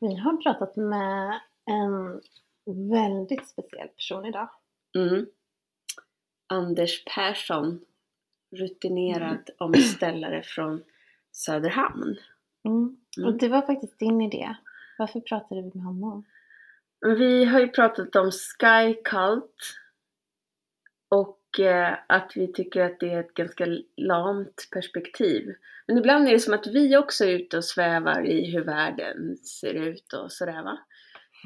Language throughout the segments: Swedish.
Vi har pratat med en väldigt speciell person idag. Mm. Anders Persson, rutinerad omställare från Söderhamn. Mm. Mm. Och det var faktiskt din idé. Varför pratade vi med honom? Vi har ju pratat om Sky Cult och att vi tycker att det är ett ganska lamt perspektiv. Men ibland är det som att vi också är ute och svävar i hur världen ser ut och sådär va.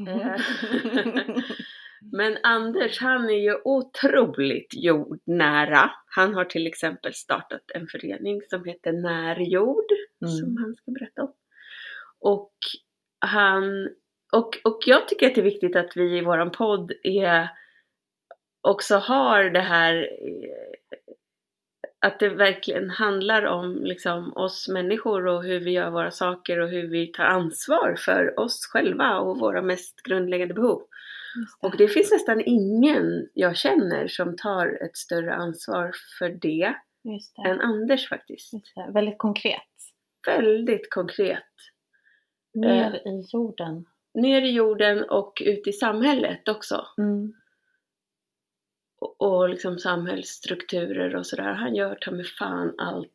Eh, Men Anders han är ju otroligt jordnära. Han har till exempel startat en förening som heter Närjord Mm. som han ska berätta om. Och han och, och jag tycker att det är viktigt att vi i våran podd är, också har det här eh, att det verkligen handlar om liksom, oss människor och hur vi gör våra saker och hur vi tar ansvar för oss själva och våra mest grundläggande behov. Det. Och det finns nästan ingen jag känner som tar ett större ansvar för det det. än Anders faktiskt. Väldigt konkret. Väldigt konkret. Ner i jorden. Ner i jorden och ut i samhället också. Mm. Och, och liksom samhällsstrukturer och sådär. Han gör ta med fan allt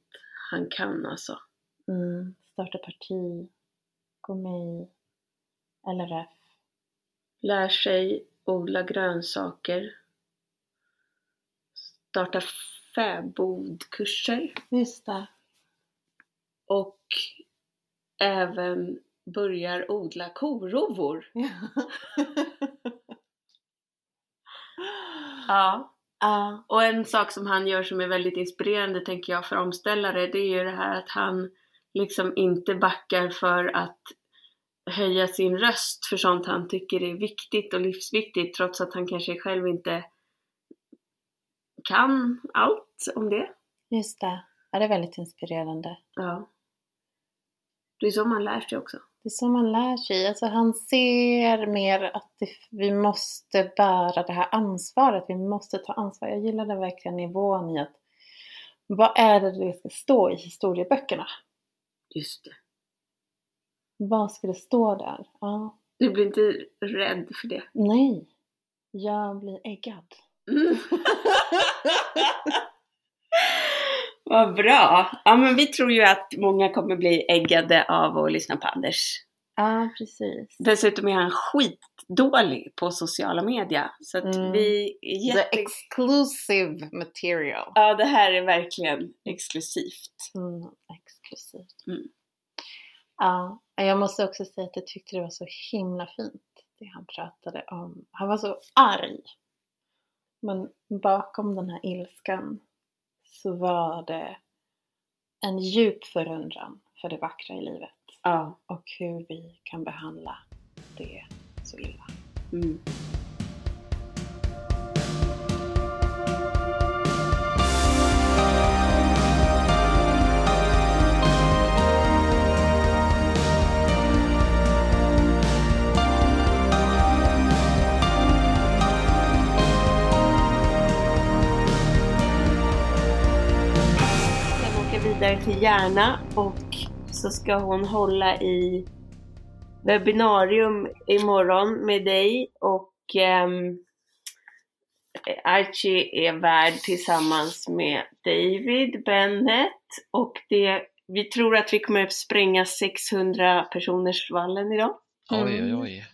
han kan alltså. Mm. Starta parti. Gå med i LRF. Lär sig odla grönsaker. Starta fäbodkurser. Just det. Och även börjar odla korovor. Ja. Ja. Ja. Och en sak som han gör som är väldigt inspirerande tänker jag för omställare det är ju det här att han liksom inte backar för att höja sin röst för sånt han tycker är viktigt och livsviktigt trots att han kanske själv inte kan allt om det. Just det. Ja, det är väldigt inspirerande. Ja. Det är så man lär sig också. Det är så man lär sig. Alltså han ser mer att det, vi måste bära det här ansvaret. Vi måste ta ansvar. Jag gillade verkligen nivån i att vad är det det ska stå i historieböckerna? Just det. Vad ska det stå där? Ja. Du blir inte rädd för det? Nej. Jag blir äggad. Mm. Vad bra! Ja men vi tror ju att många kommer bli äggade av att lyssna på Anders. Ja, precis. Dessutom är han skitdålig på sociala medier. Så att Mm. vi är The jätte... exclusive material. Ja det här är verkligen exklusivt. Mm, exklusivt. Mm. Ja, jag måste också säga att jag tyckte det var så himla fint det han pratade om. Han var så arg. Men bakom den här ilskan så var det en djup förundran för det vackra i livet Ja. och hur vi kan behandla det så illa. Mm. Vidare till Järna och så ska hon hålla i webbinarium imorgon med dig och ehm, Archie är värd tillsammans med David Bennett och det, vi tror att vi kommer att spränga 600 personers vallen idag. Oj, oj, Mm. oj.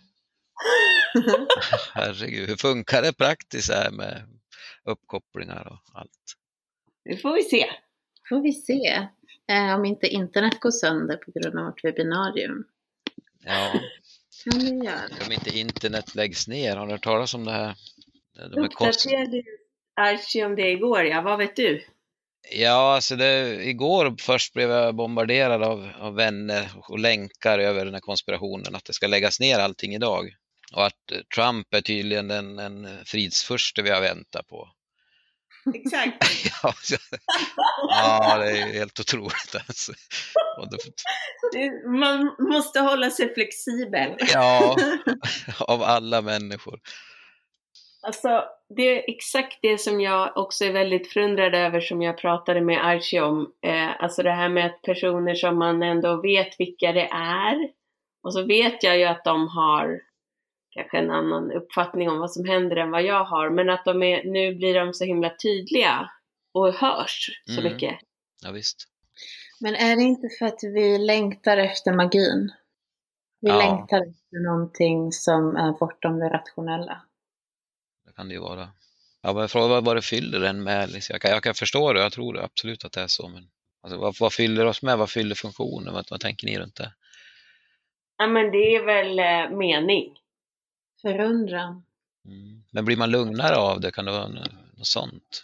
Herregud, hur funkar det praktiskt här med uppkopplingar och allt? Det får vi se. Får vi se eh, om inte internet går sönder på grund av vårt webbinarium. Ja, Kan vi göra. om inte internet läggs ner, har du hört talas om det här? De. Uppdaterade Archie om det igår, ja. Vad vet du? Ja, alltså det, igår först blev jag bombarderad av, av vänner och länkar över den här konspirationen att det ska läggas ner allting idag. Och att Trump är tydligen den, en fridsfurste vi har väntat på. Exakt. Ja, ja det är helt otroligt alltså. Man måste hålla sig flexibel. ja, av alla människor. Alltså, det är exakt det som jag också är väldigt förundrad över som jag pratade med Archie om. Eh, alltså det här med att personer som man ändå vet vilka det är Och så vet jag ju att de har kanske en annan uppfattning om vad som händer än vad jag har, men att de är, nu blir de så himla tydliga och hörs så Mm. mycket. Ja, visst. Men är det inte för att vi längtar efter magin? Vi Ja. längtar efter någonting som är bortom det rationella. Det kan det ju vara. Ja, men fråga vad, vad det fyller den med. Liksom. Jag, kan, jag kan förstå det, jag tror det, absolut att det är så. Men alltså, vad, vad fyller oss med? Vad fyller funktionen? Vad, vad tänker ni runt det? Ja, men det är väl eh, mening. Förundran. Mm. Men blir man lugnare av det? Kan det vara något, sånt?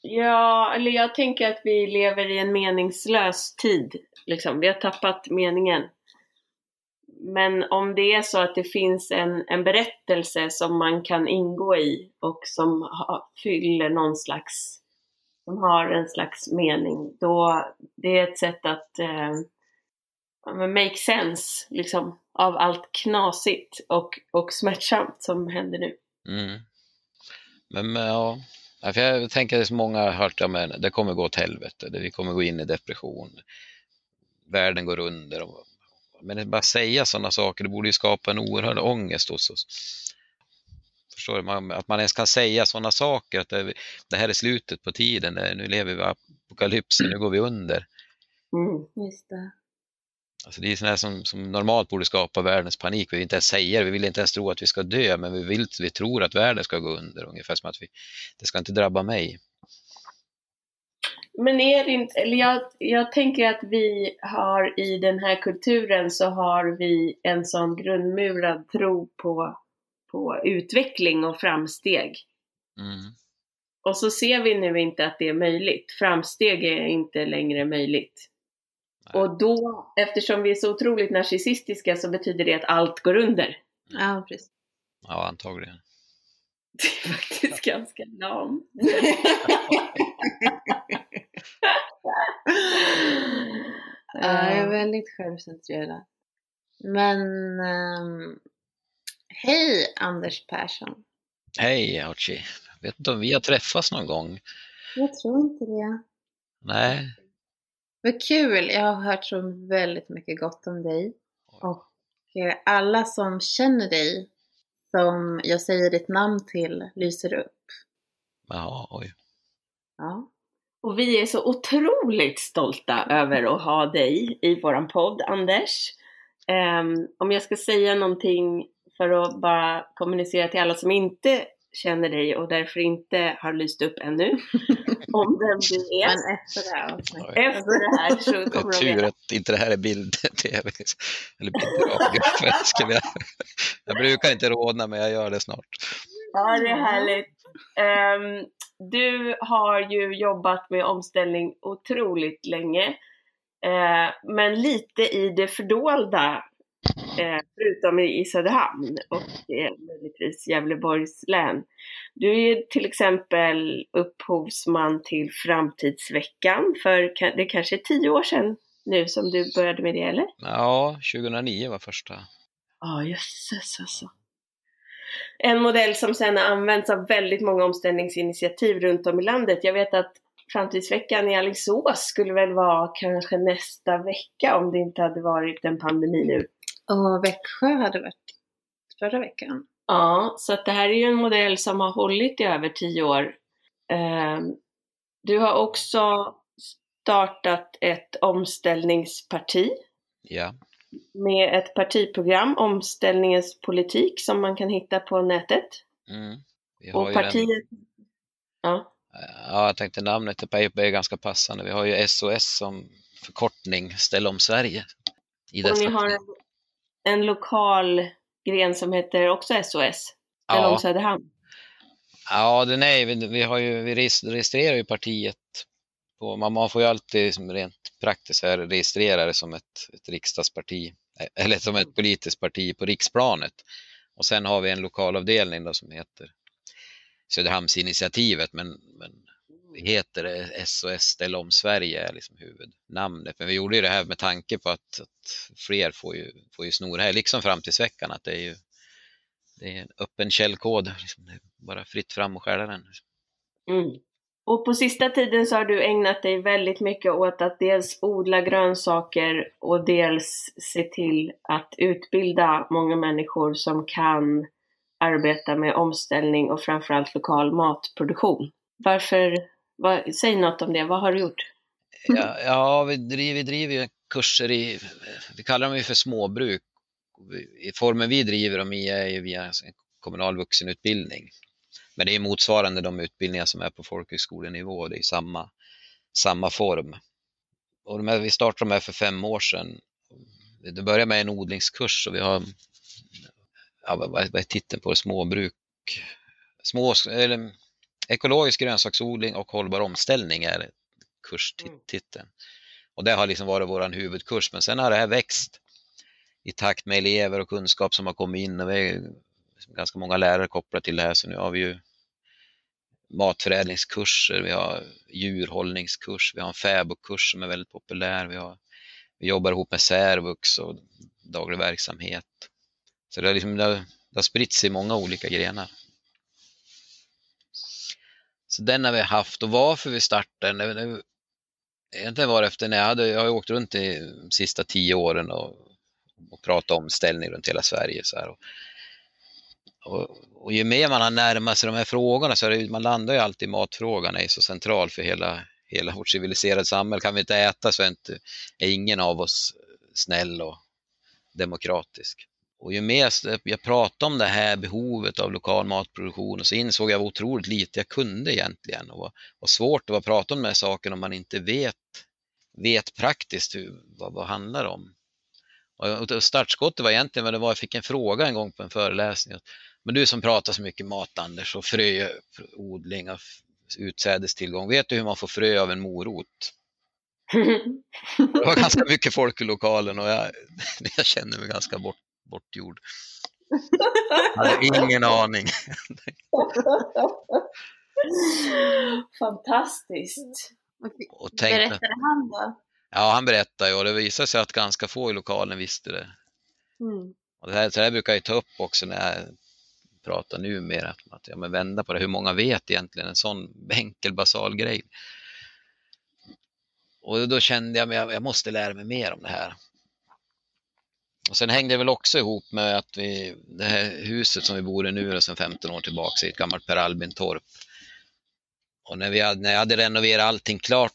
Ja, eller jag tänker att vi lever i en meningslös tid. Liksom. Vi har tappat meningen. Men om det är så att det finns en, en berättelse som man kan ingå i och som ha, fyller någon slags, som har en slags mening, då det är ett sätt att eh, make sense liksom, av allt knasigt och, och smärtsamt som händer nu. Mm. Men men, ja, för jag tänker att många har hört att ja, det kommer gå åt helvete, vi kommer gå in i depression, världen går under. Men att bara säga sådana saker, det borde ju skapa en oerhörd ångest hos oss. Förstår du? Man, att man ens kan säga sådana saker, att det, det här är slutet på tiden, nu lever vi i apokalypsen, nu går vi under. Mm. Just det. Alltså det är sådana som, som normalt borde skapa världens panik. Vi vill inte ens säga det, vi vill inte ens tro att vi ska dö, men vi, vill, vi tror att världen ska gå under, ungefär som att vi, det ska inte drabba mig. Men är det inte, eller jag, jag tänker att vi har i den här kulturen så har vi en sån grundmurad tro på, på utveckling och framsteg. Mm. Och så ser vi nu inte att det är möjligt. Framsteg är inte längre möjligt. Och då, eftersom vi är så otroligt narcissistiska så betyder det att allt går under. Ja, precis. Ja, antagligen. Det är faktiskt ganska lamt. Ja, jag är väldigt självcentrerad. Men ehm, hej Anders Persson. Hej Archie! Vet inte om vi har träffats någon gång? Jag tror inte det. Nej. Vad kul! Jag har hört så väldigt mycket gott om dig. Och eh, alla som känner dig, som jag säger ditt namn till, lyser upp. Jaha, oj. Ja. Och vi är så otroligt stolta över att ha dig i våran podd, Anders. Ehm, om jag ska säga någonting för att bara kommunicera till alla som inte känner dig och därför inte har lyst upp ännu om vem du är. Men efter det här. Efter det här så kommer de tur att inte det här är bild-tv. Eller för jag Jag brukar inte rådna, men jag gör det snart. Ja, det är härligt. Ehm, du har ju jobbat med omställning otroligt länge. Eh, men lite i det fördolda, eh, förutom i Söderhamn och eh, möjligtvis Gävleborgs län. Du är till exempel upphovsman till Framtidsveckan för det kanske är tio år sedan nu som du började med det, eller? Ja, 2009 var första. Ja, jösses alltså. En modell som sedan har använts av väldigt många omställningsinitiativ runt om i landet. Jag vet att Framtidsveckan i Alingsås skulle väl vara kanske nästa vecka om det inte hade varit en pandemi nu. Och Växjö hade varit förra veckan. Ja, så att det här är ju en modell som har hållit i över tio år. Ehm, Du har också startat ett omställningsparti Ja. med ett partiprogram, Omställningens politik, som man kan hitta på nätet. Mm. Vi har Och ju partiet... Ja. Den, ja, jag tänkte namnet är är ganska passande. Vi har ju SOS som förkortning, Ställ om Sverige. I Och ni har en, en lokal gren som heter också SOS, Ja. Söderhamn. Ja, det nej, vi, vi, har ju, vi regis- registrerar ju partiet. På, man, man får ju alltid rent praktiskt här registrera det som ett, ett riksdagsparti, eh, eller som ett politiskt parti på riksplanet. Och sen har vi en lokalavdelning då som heter Söderhamnsinitiativet, men, men heter det SOS Ställ om Sverige är liksom huvudnamnet. Men vi gjorde ju det här med tanke på att, att fler får ju, får ju snor här, liksom framtidsveckan, att det är ju det är en öppen källkod, liksom, det är bara fritt fram och stjäla den. Mm. Och på sista tiden så har du ägnat dig väldigt mycket åt att dels odla grönsaker och dels se till att utbilda många människor som kan arbeta med omställning och framförallt lokal matproduktion. Varför, vad, säg något om det, vad har du gjort? Ja, ja vi, driver, vi driver kurser i, vi kallar dem ju för småbruk. I formen vi driver dem i är ju via en kommunal vuxenutbildning. Men det är motsvarande de utbildningar som är på folkhögskolenivå, det är samma, samma form. Och de här, vi startade de här för fem år sedan. Det började med en odlingskurs och vi har, ja, vad är titeln på det, småbruk? Små, eller, ekologisk grönsaksodling och hållbar omställning är kurstiteln. Och det har liksom varit vår huvudkurs, men sen har det här växt i takt med elever och kunskap som har kommit in och vi är ganska många lärare kopplat till det här, så nu har vi ju matförädlingskurser, vi har djurhållningskurs, vi har en fäbodkurs som är väldigt populär, vi, har, vi jobbar ihop med särvux och daglig verksamhet. Så det har, liksom, det har, det har spritts i många olika grenar. Så den har vi haft och varför vi startade den, egentligen var det efter när jag hade, jag har åkt runt de sista tio åren och, och pratat om ställning runt hela Sverige så här. Och, och, och ju mer man har närmat sig de här frågorna så är det, man landar ju alltid i matfrågan, är så central för hela, hela vårt civiliserade samhälle. Kan vi inte äta så är, inte, är ingen av oss snäll och demokratisk. Och ju mer jag pratade om det här behovet av lokal matproduktion så insåg jag otroligt lite jag kunde egentligen och vad svårt det var att prata om de här sakerna om man inte vet, vet praktiskt hur, vad det handlar om. Och startskottet var egentligen vad det var, jag fick en fråga en gång på en föreläsning. Men du som pratar så mycket mat Anders och fröodling och utsädestillgång, vet du hur man får frö av en morot? Det var ganska mycket folk i lokalen och jag, jag känner mig ganska bort, bortgjord. Jag hade ingen aning. Fantastiskt. Och tänkte, Berättade han då? Ja, han berättade och det visade sig att ganska få i lokalen visste det. Mm. Och det, här, så det här brukar jag ta upp också när jag pratar nu mer att ja, men vända på det. Hur många vet egentligen en sån enkel basal grej? Och då kände jag att jag måste lära mig mer om det här. Och sen hängde det väl också ihop med att vi, det här huset som vi bor i nu sedan 15 år tillbaka i ett gammalt Per Albin-torp. Och när, vi hade, när jag hade renoverat allting klart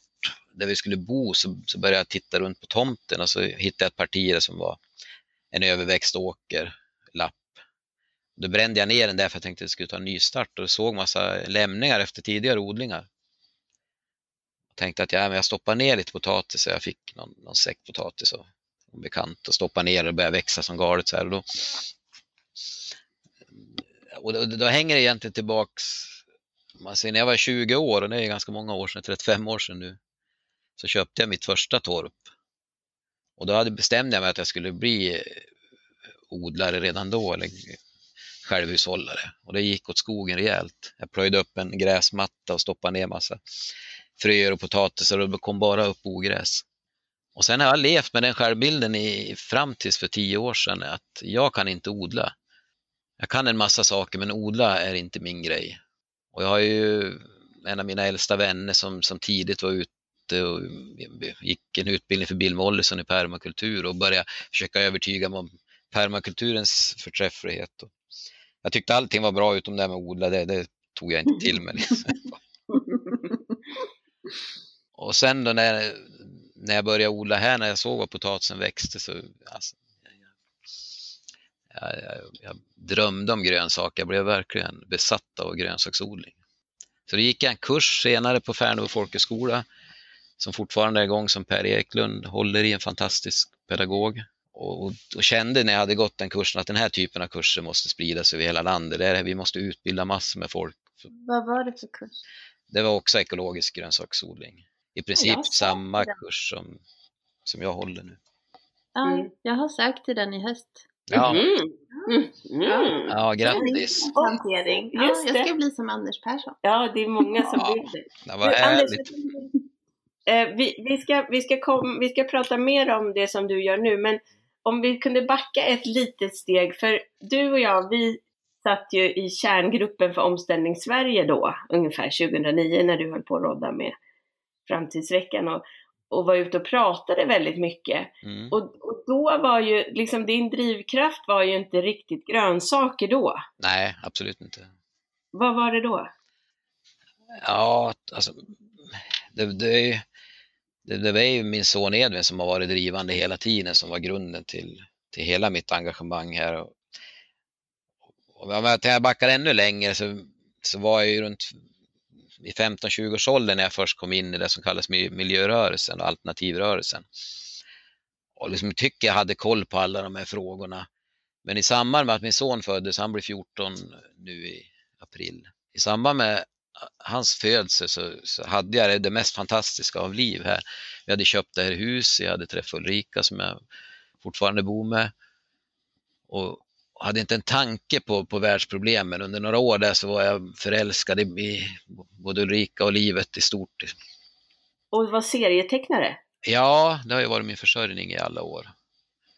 där vi skulle bo så, så började jag titta runt på tomten och så hittade jag ett parti som var en överväxt åker, lapp. Då brände jag ner den där för jag tänkte att jag skulle ta en nystart och såg massa lämningar efter tidigare odlingar. Jag tänkte att ja, men jag stoppar ner lite potatis och jag fick någon, någon säck potatis och och bekant och stoppa ner och börjar växa som galet så här. Och då, och då, då hänger det egentligen tillbaks man ser, när jag var 20 år, och det är ganska många år sedan, 35 år sedan nu, så köpte jag mitt första torp. Och då hade bestämde jag mig att jag skulle bli odlare redan då, eller självhushållare. Och det gick åt skogen rejält. Jag plöjde upp en gräsmatta och stoppade ner massa fröer och potatisar och det kom bara upp ogräs. Och sen har jag levt med den självbilden i, fram tills för tio år sedan att jag kan inte odla. Jag kan en massa saker men odla är inte min grej. Och jag har ju en av mina äldsta vänner som, som tidigt var ute och gick en utbildning för Bill Mollison i permakultur och började försöka övertyga mig om permakulturens förträfflighet. Jag tyckte allting var bra utom det här med att odla, det, det tog jag inte till mig. och sen då när, när jag började odla här, när jag såg att potatisen växte så alltså, jag, jag, jag, drömde om grönsaker, jag blev verkligen besatt av grönsaksodling. Så det gick en kurs senare på Färnebo folkhögskola som fortfarande är igång som Per Eklund håller i, en fantastisk pedagog. Och, och, och, kände när jag hade gått den kursen att den här typen av kurser måste spridas över hela landet. Det är, vi måste utbilda massor med folk. Vad var det för kurs? Det var också ekologisk grönsaksodling. I princip samma den. kurs som, som jag håller nu. Ja, mm. jag har sökt till den i höst. Ja. Mm. Mm. Ja, grattis. Hantering. Ja, jag ska bli som Anders Persson. Ja, det är många som ja. vill det. Var härligt. Eh, vi, vi, ska, vi, ska kom, vi ska prata mer om det som du gör nu, men om vi kunde backa ett litet steg, för du och jag, vi satt ju i kärngruppen för Omställning Sverige då, ungefär 2009 när du höll på att rodda med Framtidsveckan och, och var ute och pratade väldigt mycket. Mm. Och, och då var ju, liksom din drivkraft var ju inte riktigt grönsaker då. Nej, absolut inte. Vad var det då? Ja, alltså, det, det, det, det var ju min son Edvin som har varit drivande hela tiden som var grunden till, till hela mitt engagemang här. Och, och om jag backar ännu längre så, så var jag ju runt i 15-20 års ålder när jag först kom in i det som kallas miljörörelsen och alternativrörelsen. Och liksom tycker jag hade koll på alla de här frågorna. Men i samband med att min son föddes, han blir 14 nu i april, i samband med hans födelse så, så hade jag det, det mest fantastiska av liv här. Vi hade köpt det här huset, jag hade träffat Ulrika som jag fortfarande bor med och hade inte en tanke på, på världsproblemen. Under några år där så var jag förälskad i, både Ulrika och livet i stort. Och var serietecknare? Ja, det har ju varit min försörjning i alla år.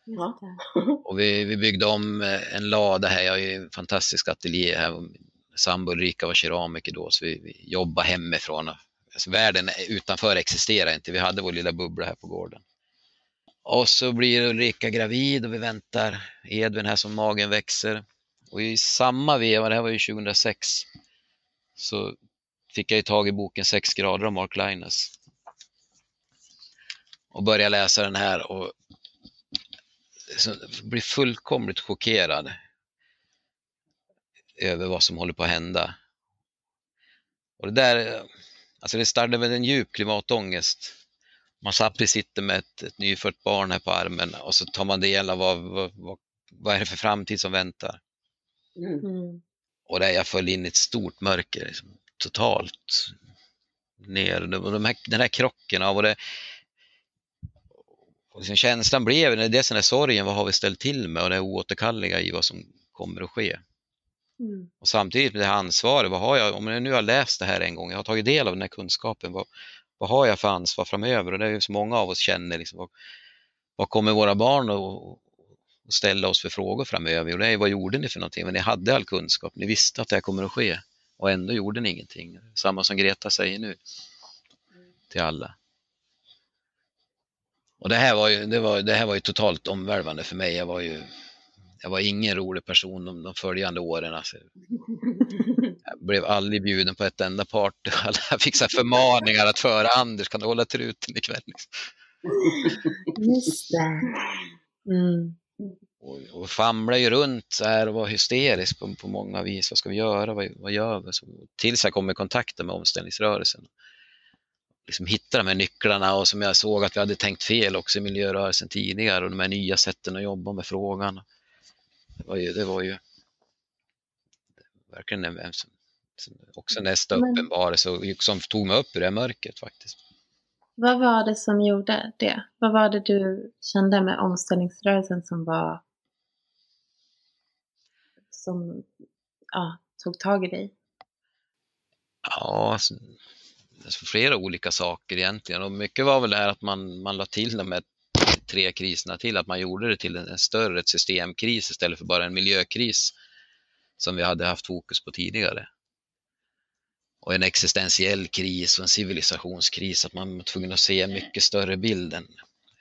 Ja. Och vi, vi byggde om eh, en lada här, jag har ju en fantastisk ateljé här. Sambo Ulrika var keramiker då, så vi, vi jobbade hemifrån. Alltså, världen utanför existerar inte, vi hade vår lilla bubbla här på gården. Och så blir Ulrika gravid och vi väntar Edvin här som magen växer. Och i samma veva, det här var ju 2006, så fick jag ju tag i boken Sex grader av Mark Linus. Och började läsa den här och blir fullkomligt chockerad över vad som håller på att hända. Och det där, alltså det startade med en djup klimatångest. Man satt sitter med ett, ett nyfött barn här på armen och så tar man del av vad, vad, vad, vad är det för framtid som väntar. Mm. Mm. Och där jag föll in i ett stort mörker, liksom, totalt ner. Och de här, den här krocken av och det, och liksom känslan blev, det är den här sorgen, vad har vi ställt till med och det oåterkalleliga i vad som kommer att ske. Mm. Och samtidigt med det här ansvaret, vad har jag, om jag nu har läst det här en gång, jag har tagit del av den här kunskapen, vad, vad har jag för ansvar framöver? Och det är ju så många av oss känner, liksom, vad, vad kommer våra barn att och ställa oss för frågor framöver? Och det är vad gjorde ni för någonting? Men ni hade all kunskap, ni visste att det här kommer att ske och ändå gjorde ni ingenting. Samma som Greta säger nu till alla. Och det här var ju, det var, det här var ju totalt omvälvande för mig. Jag var ju jag var ingen rolig person de, de följande åren. Alltså. Blev aldrig bjuden på ett enda party. Jag fick så förmaningar att föra Anders, kan du hålla truten ikväll? Liksom. Just det. Mm. Och, och famlade ju runt så här och var hysterisk på, på många vis. Vad ska vi göra? Vad, vad gör vi? Så, tills jag kom i kontakt med omställningsrörelsen. Liksom hitta de här nycklarna och som jag såg att vi hade tänkt fel också i miljörörelsen tidigare och de här nya sätten att jobba med frågan. Det var ju, det var ju verkligen en, en, också nästa Men- uppenbarelse och som tog mig upp ur det mörkret faktiskt. Vad var det som gjorde det? Vad var det du kände med omställningsrörelsen som var som ja, tog tag i dig? Ja, alltså, alltså flera olika saker egentligen och mycket var väl det här att man, man la till de här tre kriserna till, att man gjorde det till en, en större systemkris istället för bara en miljökris som vi hade haft fokus på tidigare. Och en existentiell kris och en civilisationskris, att man var tvungen att se mycket större bild än,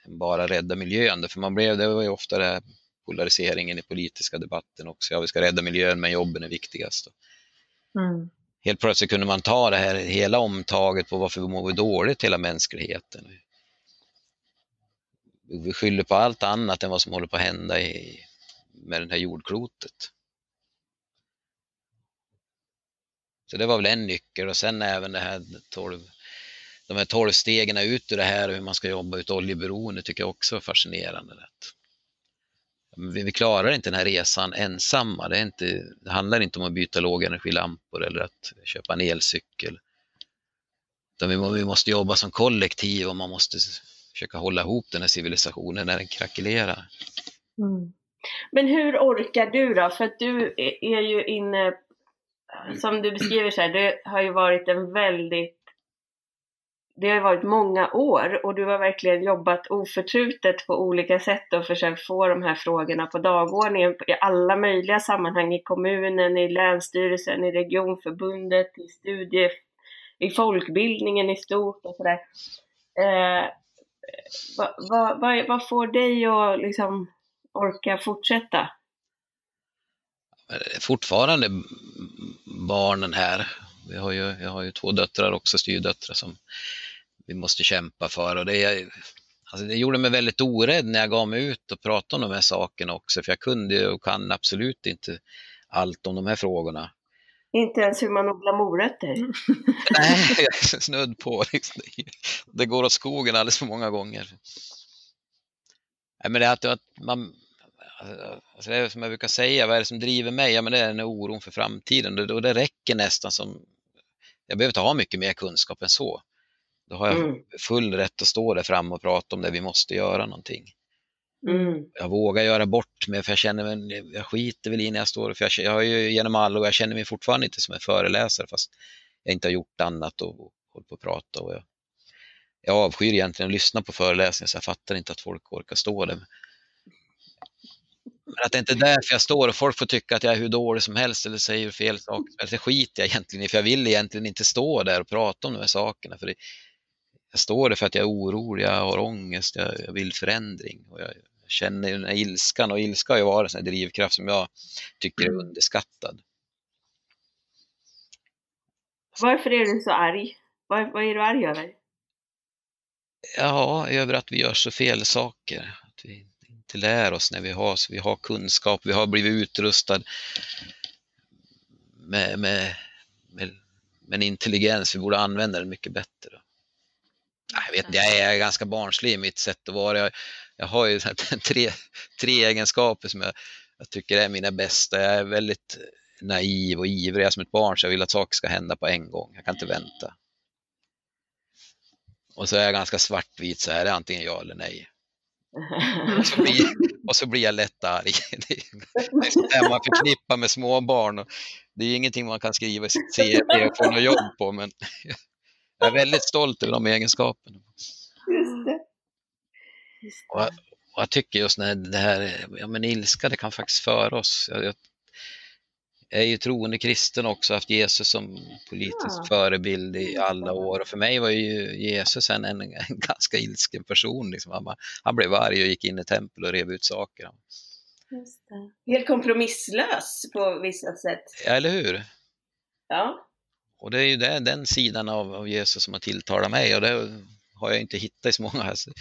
än bara rädda miljön. För man blev, det var ju ofta det här polariseringen i politiska debatten också. Ja, vi ska rädda miljön men jobben är viktigast. Mm. Helt plötsligt kunde man ta det här hela omtaget på varför vi mår dåligt, hela mänskligheten. Vi skyller på allt annat än vad som håller på att hända i, med det här jordklotet. Så det var väl en nyckel och sen även det här 12, de här tolv stegen ut ur det här och hur man ska jobba ut oljeberoende tycker jag också är fascinerande. Vi, vi klarar inte den här resan ensamma. Det, är inte, det handlar inte om att byta lågenergilampor eller att köpa en elcykel. Utan vi, vi måste jobba som kollektiv och man måste försöka hålla ihop den här civilisationen när den krackelerar. Mm. Men hur orkar du då? För att du är ju inne, Mm. som du beskriver så här, det har ju varit en väldigt det har varit många år och du har verkligen jobbat oförtrutet på olika sätt och försökt få de här frågorna på dagordningen i alla möjliga sammanhang, i kommunen, i länsstyrelsen, i regionförbundet, i studie, i folkbildningen i stort och sådär. Eh, vad, vad, vad, vad får dig att liksom orka fortsätta? Fortfarande barnen här. Vi har ju, jag har ju två döttrar också, styrdöttrar som vi måste kämpa för. Och det, alltså det gjorde mig väldigt orädd när jag gav mig ut och pratade om de här sakerna också, för jag kunde och kan absolut inte allt om de här frågorna. Inte ens hur man odlar morötter? Nej, snudd på. Liksom. Det går åt skogen alldeles för många gånger. Men det är att man, alltså det är som jag brukar säga, vad är det som driver mig? Ja, men det är den oron för framtiden och det räcker nästan som, jag behöver inte ha mycket mer kunskap än så. Då har jag mm. full rätt att stå där framme och prata om det, vi måste göra någonting. Mm. Jag vågar göra bort mig för jag känner mig, jag skiter väl i när jag står, för jag, jag har ju genom alla och jag känner mig fortfarande inte som en föreläsare fast jag inte har gjort annat och, och hållit på att prata. Och jag, jag avskyr egentligen att lyssna på föreläsningar så jag fattar inte att folk orkar stå där. Men att det inte är därför jag står och folk får tycka att jag är hur dålig som helst eller säger fel saker. Det skiter jag egentligen i, för jag vill egentligen inte stå där och prata om de här sakerna. För det, jag står där för att jag är orolig, jag har ångest, jag, jag vill förändring. Och jag, jag känner den här ilskan och ilska har ju varit en drivkraft som jag tycker är mm. underskattad. Varför är du så arg? Vad, vad är du arg över? Ja, över att vi gör så fel saker. Att vi inte lär oss när vi har, vi har kunskap, vi har blivit utrustad med, med, med, med en intelligens, vi borde använda den mycket bättre. Jag vet jag är ganska barnslig i mitt sätt att vara. Jag, jag har ju tre, tre egenskaper som jag, jag tycker är mina bästa. Jag är väldigt naiv och ivrig jag är som ett barn så jag vill att saker ska hända på en gång. Jag kan inte vänta. Och så är jag ganska svartvit så här, det är antingen ja eller nej. Och så blir, och så blir jag lätt arg. Det är det man förknippar med småbarn. Det är ingenting man kan skriva i sitt CV och få något jobb på, men jag är väldigt stolt över de egenskaperna. Just det. Just det. Och, och, jag tycker just när det här, ja men ilska, det kan faktiskt föra oss. Jag, jag, jag är ju troende kristen också, haft Jesus som politisk ja. förebild i alla år. Och för mig var ju Jesus en, en, en ganska ilsken person. Liksom. Han, han, blev arg och gick in i tempel och rev ut saker. Helt kompromisslös på vissa sätt. Ja, eller hur? Ja. Och det är ju det, den sidan av, av Jesus som har tilltalat mig och det har jag inte hittat i så många alltså,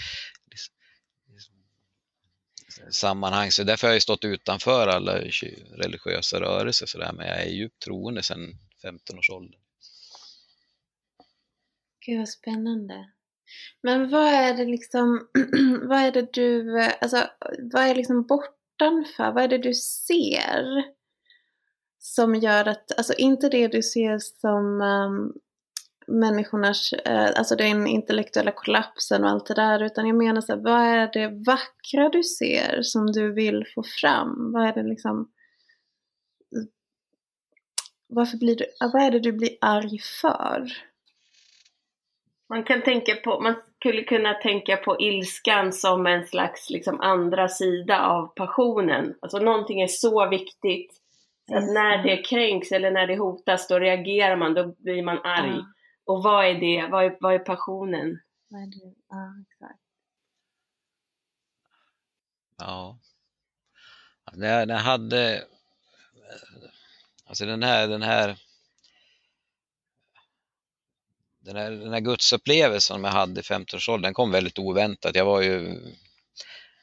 sammanhang. Så därför har jag stått utanför alla religiösa rörelser så där, men jag är djupt troende sedan 15 års ålder. Gud vad spännande. Men vad är det liksom, vad är det du, alltså vad är liksom bortanför, vad är det du ser? Som gör att, alltså inte det du ser som um, människornas, eh, alltså den intellektuella kollapsen och allt det där. Utan jag menar så här, vad är det vackra du ser som du vill få fram? Vad är det liksom varför blir du, vad är det du blir arg för? Man kan tänka på, man skulle kunna tänka på ilskan som en slags liksom andra sida av passionen. Alltså någonting är så viktigt att när det kränks eller när det hotas då reagerar man, då blir man arg. Mm. Och vad är det? Vad är, vad är passionen? Vad är det? Ja, exakt. Ja. När jag hade, alltså den här, den här, den här, den här gudsupplevelsen som jag hade i 15-årsåldern, den kom väldigt oväntat. Jag var ju,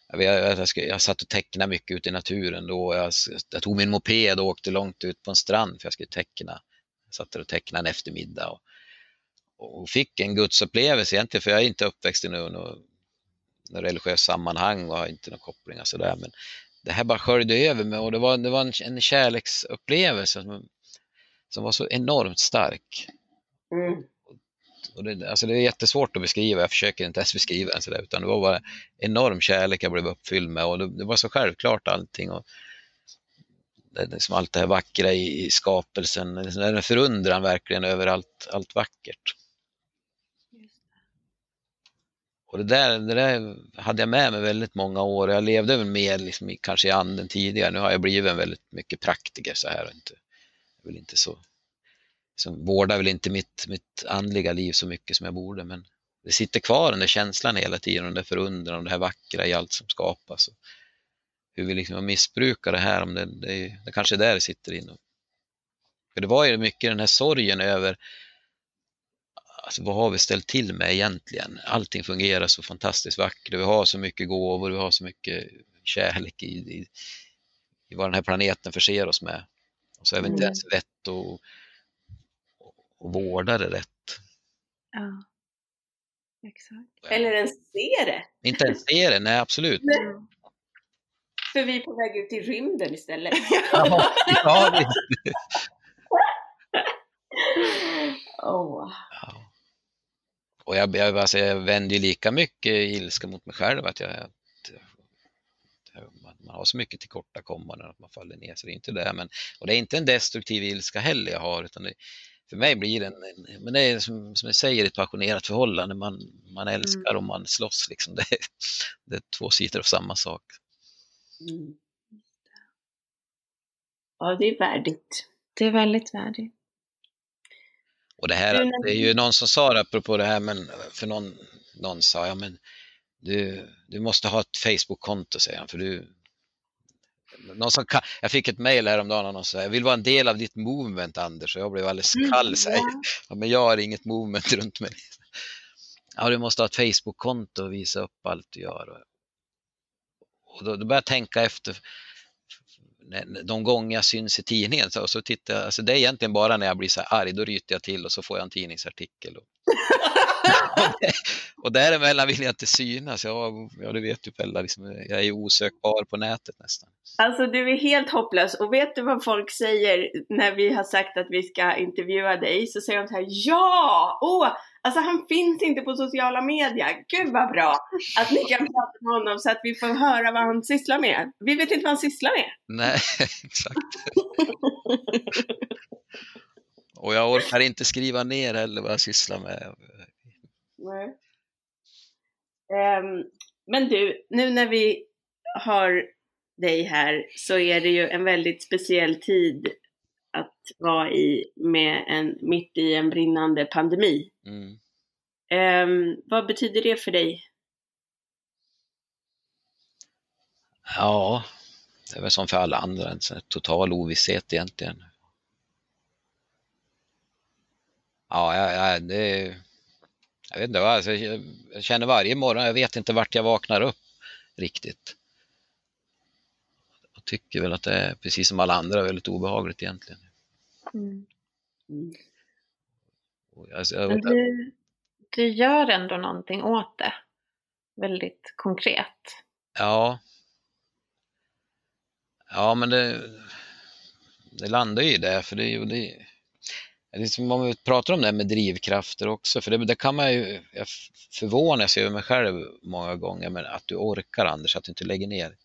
jag, jag, jag, jag satt och tecknade mycket ute i naturen då. Jag, jag tog min moped och åkte långt ut på en strand för jag skulle teckna. Jag satt där och tecknade en eftermiddag. Och, och fick en gudsupplevelse egentligen, för jag är inte uppväxt i något, något, religiöst sammanhang och har inte några kopplingar sådär. Men det här bara sköljde över mig och det var, det var en, en kärleksupplevelse som, som var så enormt stark. Mm. Och det, alltså det är jättesvårt att beskriva, jag försöker inte ens beskriva den sådär, utan det var bara enorm kärlek jag blev uppfylld med och det, det var så självklart allting. Och det, liksom allt det här vackra i, i skapelsen, liksom, en förundran verkligen över allt, allt vackert. Och det där, det där hade jag med mig väldigt många år. Jag levde väl mer liksom, kanske i anden tidigare. Nu har jag blivit en väldigt mycket praktiker så här. Och inte, jag vill inte så, liksom, vårdar väl inte mitt, mitt andliga liv så mycket som jag borde. Men det sitter kvar den där känslan hela tiden, den där förundran och det här vackra i allt som skapas. Och hur vi liksom missbrukar det här, om det, det, det kanske är där det sitter inne. För det var ju mycket den här sorgen över alltså, vad har vi ställt till med egentligen? Allting fungerar så fantastiskt vackert, vi har så mycket gåvor, vi har så mycket kärlek i, i, i vad den här planeten förser oss med. Och så är vi inte mm. ens lätt att, att vårda det rätt. Ja. Exakt. Eller ens se det. Inte ens se det, nej absolut. Nej. För vi är på väg ut i rymden istället. ja, ja, oh. Och jag, jag, alltså, jag vänder ju lika mycket ilska mot mig själv att jag, att, man har så mycket tillkortakommanden att man faller ner, så det är inte det. Men, och det är inte en destruktiv ilska heller jag har, utan det, för mig blir det en, en, men det är som, som jag säger ett passionerat förhållande, man, man älskar mm. och man slåss liksom. Det, det är två sidor av samma sak. Mm. Ja, det är värdigt. Det är väldigt värdigt. Och det här, det är ju någon som sa det apropå det här, men för någon, någon sa, ja men du, du måste ha ett Facebook-konto, säger han, för du, någon som kan, jag fick ett mejl häromdagen och någon sa, jag vill vara en del av ditt movement Anders, och jag blev alldeles mm, kall, mm, ja. men jag har inget movement runt mig. Ja, du måste ha ett Facebook-konto och visa upp allt du gör. Och då, då började jag tänka efter, de gånger jag syns i tidningen så, så tittar jag, alltså det är egentligen bara när jag blir så här arg, då ryter jag till och så får jag en tidningsartikel. Och, och däremellan vill jag inte synas. Ja, ja du vet ju Pella, liksom, jag är osökbar på nätet nästan. Alltså du är helt hopplös och vet du vad folk säger när vi har sagt att vi ska intervjua dig? Så säger de så här, ja! Åh, Alltså han finns inte på sociala medier. Gud vad bra att ni kan prata med honom så att vi får höra vad han sysslar med. Vi vet inte vad han sysslar med. Nej, exakt. Och jag orkar inte skriva ner heller vad jag sysslar med. Nej. Um, men du, nu när vi har dig här så är det ju en väldigt speciell tid vara i med en, mitt i en brinnande pandemi. Mm. Um, vad betyder det för dig? Ja, det är väl som för alla andra, en total ovisshet egentligen. Ja, ja, ja det... Jag vet inte, alltså, jag känner varje morgon, jag vet inte vart jag vaknar upp riktigt. Jag tycker väl att det är precis som alla andra väldigt obehagligt egentligen. Mm. Mm. Alltså, Men du, du gör ändå någonting åt det. Väldigt konkret. Ja. Ja, men det, det landar ju i det, för det, är det, Liksom om vi pratar om det här med drivkrafter också, för det, det kan man ju, jag förvånas över mig själv många gånger, men att du orkar Anders, att du inte lägger ner.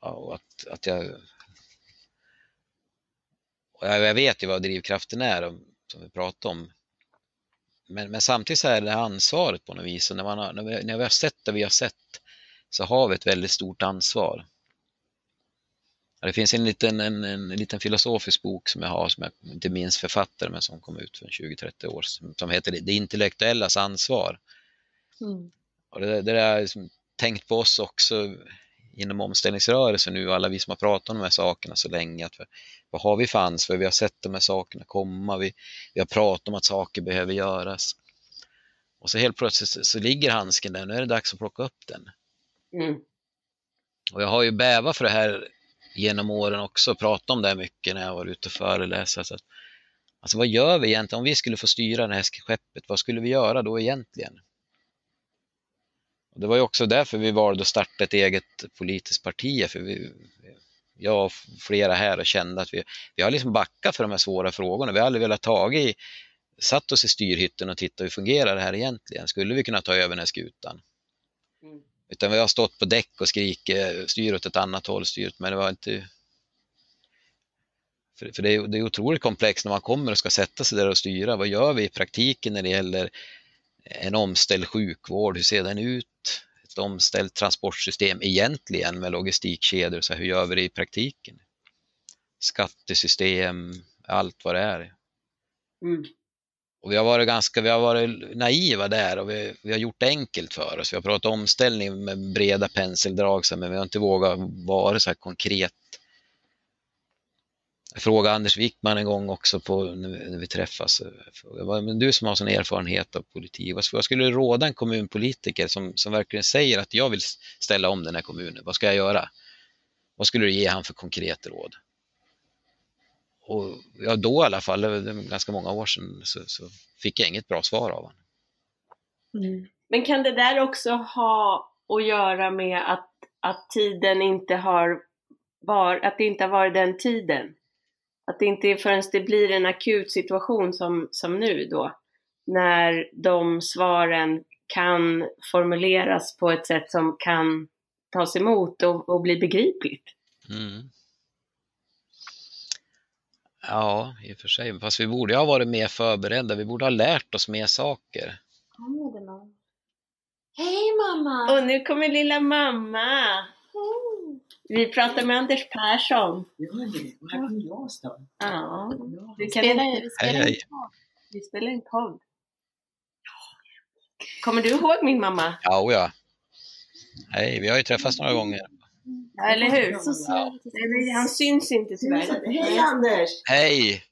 Ja, och att, att jag, och jag vet ju vad drivkraften är, som vi pratade om. Men, men samtidigt så är det ansvaret på något vis, och när, man har, när, vi, när vi har sett det vi har sett, så har vi ett väldigt stort ansvar. Det finns en liten, en, en liten filosofisk bok som jag har, som jag inte minns författare, men som kom ut för 20-30 år sedan, som heter Det intellektuellas ansvar. Mm. Och det, det har jag liksom tänkt på oss också inom omställningsrörelsen nu, alla vi som har pratat om de här sakerna så länge. Att vad har vi för ansvar? Vi har sett de här sakerna komma, vi, vi har pratat om att saker behöver göras. Och så helt plötsligt så, så ligger handsken där, nu är det dags att plocka upp den. Mm. Och jag har ju bävat för det här genom åren också, pratat om det mycket när jag var ute och föreläser. Så att, alltså vad gör vi egentligen om vi skulle få styra det här skeppet? Vad skulle vi göra då egentligen? Och det var ju också därför vi valde att starta ett eget politiskt parti, för vi, jag och flera här och kände att vi, vi har liksom backat för de här svåra frågorna. Vi har aldrig velat ta i, satt oss i styrhytten och titta hur fungerar det här egentligen? Skulle vi kunna ta över den här skutan? Mm. Utan vi har stått på däck och skrikit, styr åt ett annat håll, styrt, men det var inte... För, för det, är, det är otroligt komplext när man kommer och ska sätta sig där och styra. Vad gör vi i praktiken när det gäller en omställd sjukvård, hur ser den ut? Omställt transportsystem egentligen med logistikkedjor, så här, hur gör vi det i praktiken? Skattesystem, allt vad det är. Mm. Och vi har varit ganska vi har varit naiva där och vi, vi har gjort det enkelt för oss. Vi har pratat omställning med breda penseldrag, men vi har inte vågat vara så här konkret. Jag frågade Anders Wickman en gång också på, när, vi, träffas. Frågade, men du som har sån erfarenhet av politik, vad, vad skulle du råda en kommunpolitiker som, som verkligen säger att jag vill ställa om den här kommunen? Vad ska jag göra? Vad skulle du ge han för konkret råd? Och ja, då i alla fall, det var ganska många år sedan, så, så fick jag inget bra svar av honom. Mm. Men kan det där också ha att göra med att, att tiden inte har var, att det inte har varit den tiden? Att det inte är förrän det blir en akut situation som, som nu då, när de svaren kan formuleras på ett sätt som kan tas emot och, och bli begripligt. Mm. Ja, i och för sig. Fast vi borde ha varit mer förberedda. Vi borde ha lärt oss mer saker. Hej mamma! Och nu kommer lilla mamma! Vi pratar med Anders Persson. Ja, det här kommer jag stå. Ja, Vi spelar, inte... vi spelar Hej, hej. in podd. Vi spelar en podd. Kommer du ihåg min mamma? Ja, ja. Hej, vi har ju träffats några gånger. Ja, eller hur? Så söt. Nej, han syns inte tyvärr. Hej Anders! Hej!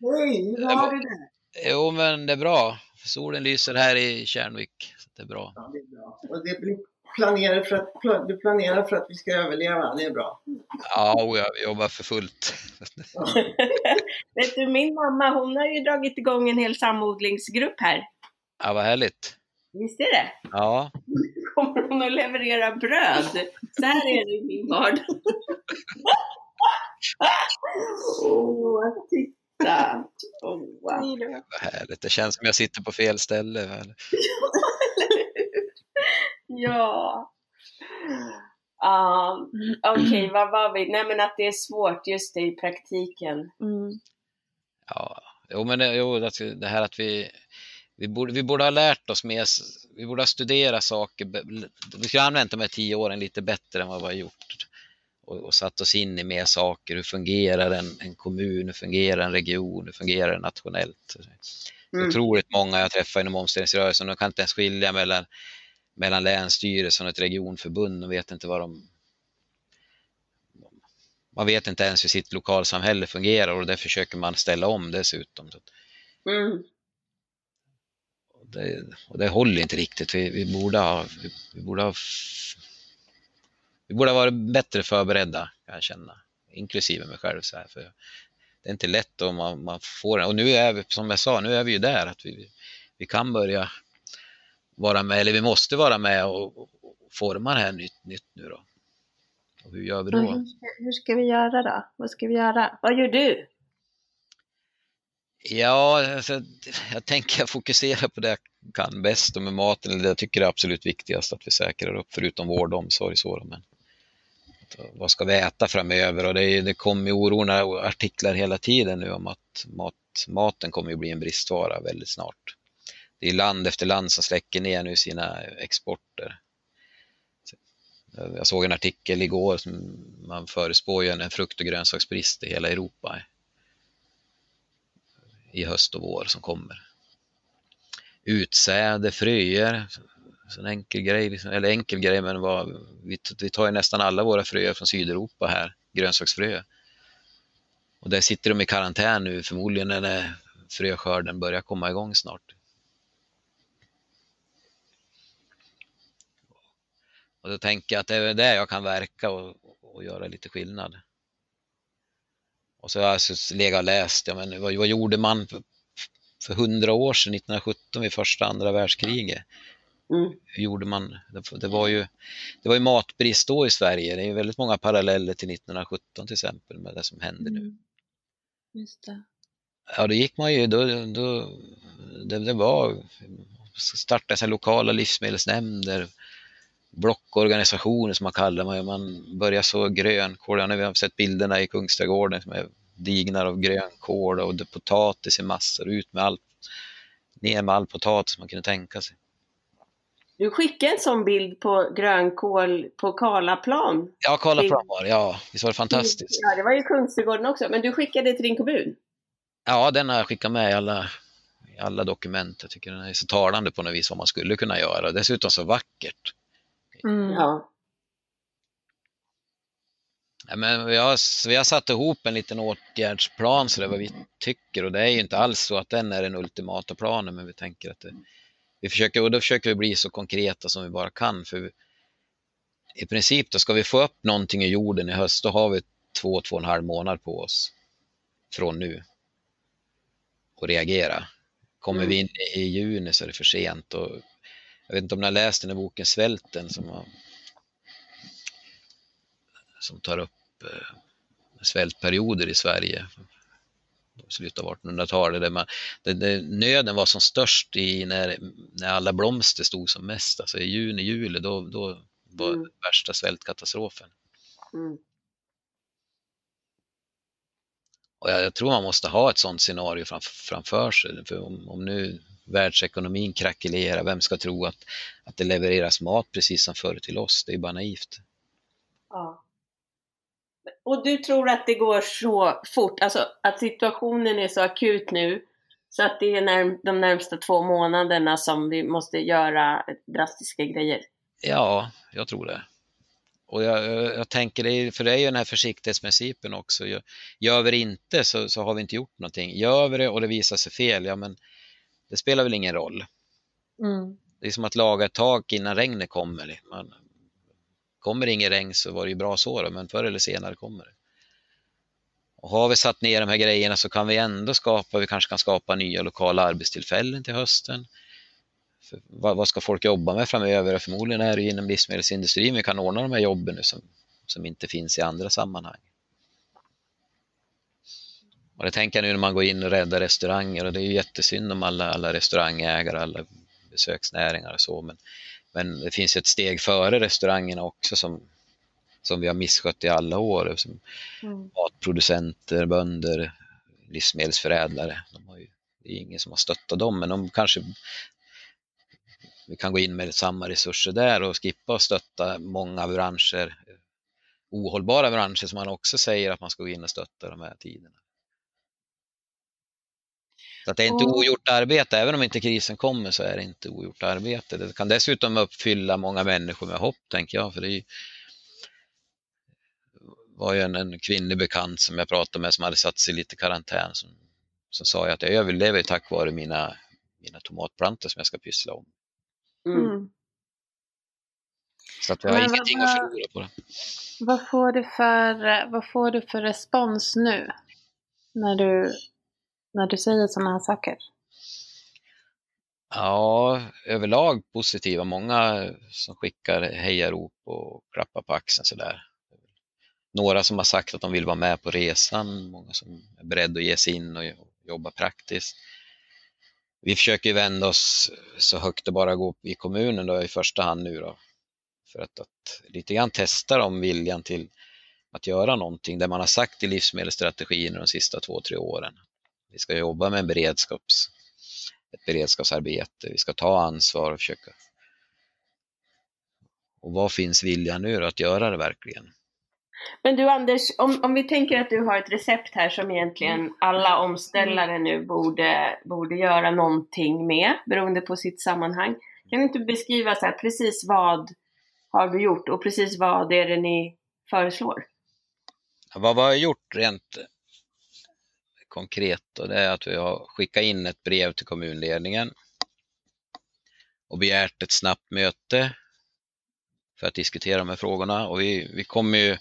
Hej, hur har du det? Jo, men det är bra. Solen lyser här i Kärnvik. Det är bra. Ja, det är bra. Och det blir planerar för att, du planerar för att vi ska överleva, det är bra. Ja, o ja, vi jobbar för fullt. Vet du, min mamma hon har ju dragit igång en hel samodlingsgrupp här. Ja, vad härligt. Visst är det? Ja, Kommer hon att leverera bröd? Så här är det i min vardag. Åh, titta! Åh, wow. vad härligt. Det känns som jag sitter på fel ställe. Ja. Um, Okej, vad var vi? Nej men att det är svårt just det i praktiken. Mm. Ja, jo, men det, jo, det det här att vi, vi, borde, vi borde ha lärt oss mer, vi borde ha studerat saker, vi skulle ha använt de här tio åren lite bättre än vad vi har gjort och, och satt oss in i mer saker. Hur fungerar en, en kommun, hur fungerar en region, hur fungerar det nationellt? Mm. Otroligt många jag träffar inom omställningsrörelsen, de kan inte ens skilja mellan, mellan länsstyrelsen och ett regionförbund, de vet inte vad de man vet inte ens hur sitt lokalsamhälle fungerar och det försöker man ställa om dessutom. Mm. och det, och det håller inte riktigt. Vi, vi, borde ha, vi, vi, borde ha, vi borde ha varit bättre förberedda, kan jag känna. Inklusive mig själv. Så här, för det är inte lätt om man, man får Och nu är vi, som jag sa, nu är vi ju där. att Vi, vi kan börja vara med, eller vi måste vara med och, och forma det här nytt, nytt nu då. Och hur gör vi då? hur, ska, hur ska vi göra då? Vad ska vi göra? Vad gör du? Ja, alltså, jag tänker fokusera på det jag kan bäst och med maten, eller det jag tycker är absolut viktigast att vi säkrar upp, förutom vård och omsorg. Så, men, att, vad ska vi äta framöver? Och det, det kommer oroliga artiklar hela tiden nu om att mat, maten kommer ju bli en bristvara väldigt snart. Det är land efter land som släcker ner nu sina exporter. Jag såg en artikel igår som man förespår ju en frukt och grönsaksbrist i hela Europa i höst och vår som kommer. Utsäde, fröer, så en enkel grej, liksom, eller enkel grej men vad, vi, vi tar ju nästan alla våra fröer från Sydeuropa här, grönsaksfröer. Och där sitter de i karantän nu förmodligen när fröskörden börjar komma igång snart. Och då tänker jag att det är där jag kan verka och, och göra lite skillnad. Och så har jag legat och läst, ja, men vad, vad gjorde man för, för hundra år sedan, 1917 vid första andra världskriget? Mm. Hur gjorde man? Det, var ju, det var ju matbrist då i Sverige. Det är ju väldigt många paralleller till 1917 till exempel med det som händer nu. Mm. Just det. Ja, då gick man ju, då, då, det, det var starta lokala livsmedelsnämnder, blockorganisationer som man kallar det. Man börjar så grönkål, ja, nu har vi sett bilderna i Kungsträdgården som är dignar av grönkål och potatis i massor, ut med allt, ner med all potatis man kunde tänka sig. Du skickade en sån bild på grönkål på Karlaplan. Ja, Karlaplan var det. Ja, visst var det fantastiskt? Ja, det var ju Kungsträdgården också. Men du skickade till din kommun? Ja, den har jag skickat med i alla, i alla dokument. Jag tycker den är så talande på något vis vad man skulle kunna göra. Dessutom så vackert. Mm. Ja. Ja, men vi, har, vi har satt ihop en liten åtgärdsplan så det är vad vi tycker och det är ju inte alls så att den är den ultimata planen men vi tänker att det, vi försöker, och då försöker vi bli så konkreta som vi bara kan för vi, i princip då ska vi få upp någonting i jorden i höst då har vi två, två och en halv månad på oss från nu och reagera. Kommer Mm. vi in i juni så är det för sent och jag vet inte om ni har läst den här boken Svälten som har som tar upp eh, svältperioder i Sverige. Slutet av 1800-talet. Där man, där, där nöden var som störst i när, när alla blomster stod som mest. Alltså i juni, juli, då, då var Mm. värsta svältkatastrofen. Mm. Och jag, jag tror man måste ha ett sådant scenario fram, framför sig. För om, om nu världsekonomin krackelerar, vem ska tro att, att det levereras mat precis som förr till oss? Det är bara naivt. Ja. Och du tror att det går så fort, alltså att situationen är så akut nu så att det är när, de närmsta två månaderna som vi måste göra drastiska grejer? Ja, jag tror det. Och jag, jag, tänker, det är, för det är ju den här försiktighetsprincipen också. Gör, gör vi det inte så, så har vi inte gjort någonting. Gör vi det och det visar sig fel, ja men det spelar väl ingen roll. Mm. Det är som att laga ett tak innan regnet kommer. Man, kommer det ingen regn så var det ju bra så då, men förr eller senare kommer det. Och har vi satt ner de här grejerna så kan vi ändå skapa, vi kanske kan skapa nya lokala arbetstillfällen till hösten. För vad, vad ska folk jobba med framöver? Förmodligen är det inom livsmedelsindustrin vi kan ordna de här jobben nu som, som inte finns i andra sammanhang. Och det tänker jag nu när man går in och räddar restauranger och det är ju jättesynd om alla, alla restaurangägare, alla besöksnäringar och så, men, men det finns ett steg före restaurangerna också som, som vi har misskött i alla år. Som Mm. matproducenter, bönder, livsmedelsförädlare. De har ju, det är ingen som har stöttat dem, men de kanske vi kan gå in med samma resurser där och skippa att stötta många branscher, ohållbara branscher som man också säger att man ska gå in och stötta de här tiderna. Så att det är inte Och- ogjort arbete, även om inte krisen kommer så är det inte ogjort arbete. Det kan dessutom uppfylla många människor med hopp, tänker jag. För det var ju en, en kvinnlig bekant som jag pratade med som hade satt sig lite i karantän som, som sa ju att jag överlever tack vare mina, mina tomatplantor som jag ska pyssla om. Mm. Mm. Så att jag har Men vad- ingenting att förlora på det. Vad, får du för, vad får du för respons nu? När du, när du säger sådana här saker? Ja, överlag positiva. Många som skickar hejarop och klappar på axeln sådär. Några som har sagt att de vill vara med på resan, många som är beredda att ge sig in och jobba praktiskt. Vi försöker vända oss så högt det bara går i kommunen då, i första hand nu då. För att, att lite grann testa om viljan till att göra någonting där man har sagt i livsmedelsstrategin de sista två, tre åren. Vi ska jobba med en beredskaps, ett beredskapsarbete, vi ska ta ansvar och försöka. Och vad finns viljan nu då att göra det verkligen? Men du Anders, om, om vi tänker att du har ett recept här som egentligen alla omställare nu borde, borde göra någonting med, beroende på sitt sammanhang. Kan du inte beskriva så här, precis vad har du gjort och precis vad är det ni föreslår? Vad vi har gjort rent konkret och det är att vi har skickat in ett brev till kommunledningen och begärt ett snabbt möte för att diskutera de här frågorna och vi, vi kommer ju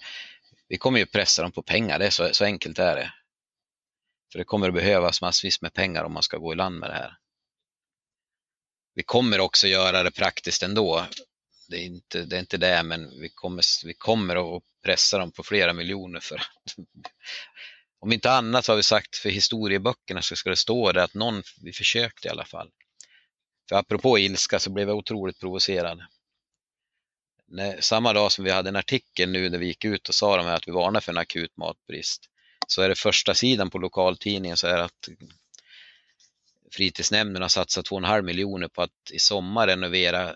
vi kommer ju pressa dem på pengar, det är så, så enkelt är det. För det kommer att behövas massvis med pengar om man ska gå i land med det här. Vi kommer också göra det praktiskt ändå. Det är inte det, är inte det men vi kommer, vi kommer att pressa dem på flera miljoner för att om inte annat så har vi sagt för historieböckerna så ska det stå det att någon, vi försökte i alla fall. För apropå ilska så blev jag otroligt provocerad. När, samma dag som vi hade en artikel nu när vi gick ut och sa de här att vi varnar för en akut matbrist så är det första sidan på lokaltidningen så är det att fritidsnämnden har satsat 2,5 miljoner på att i sommar renovera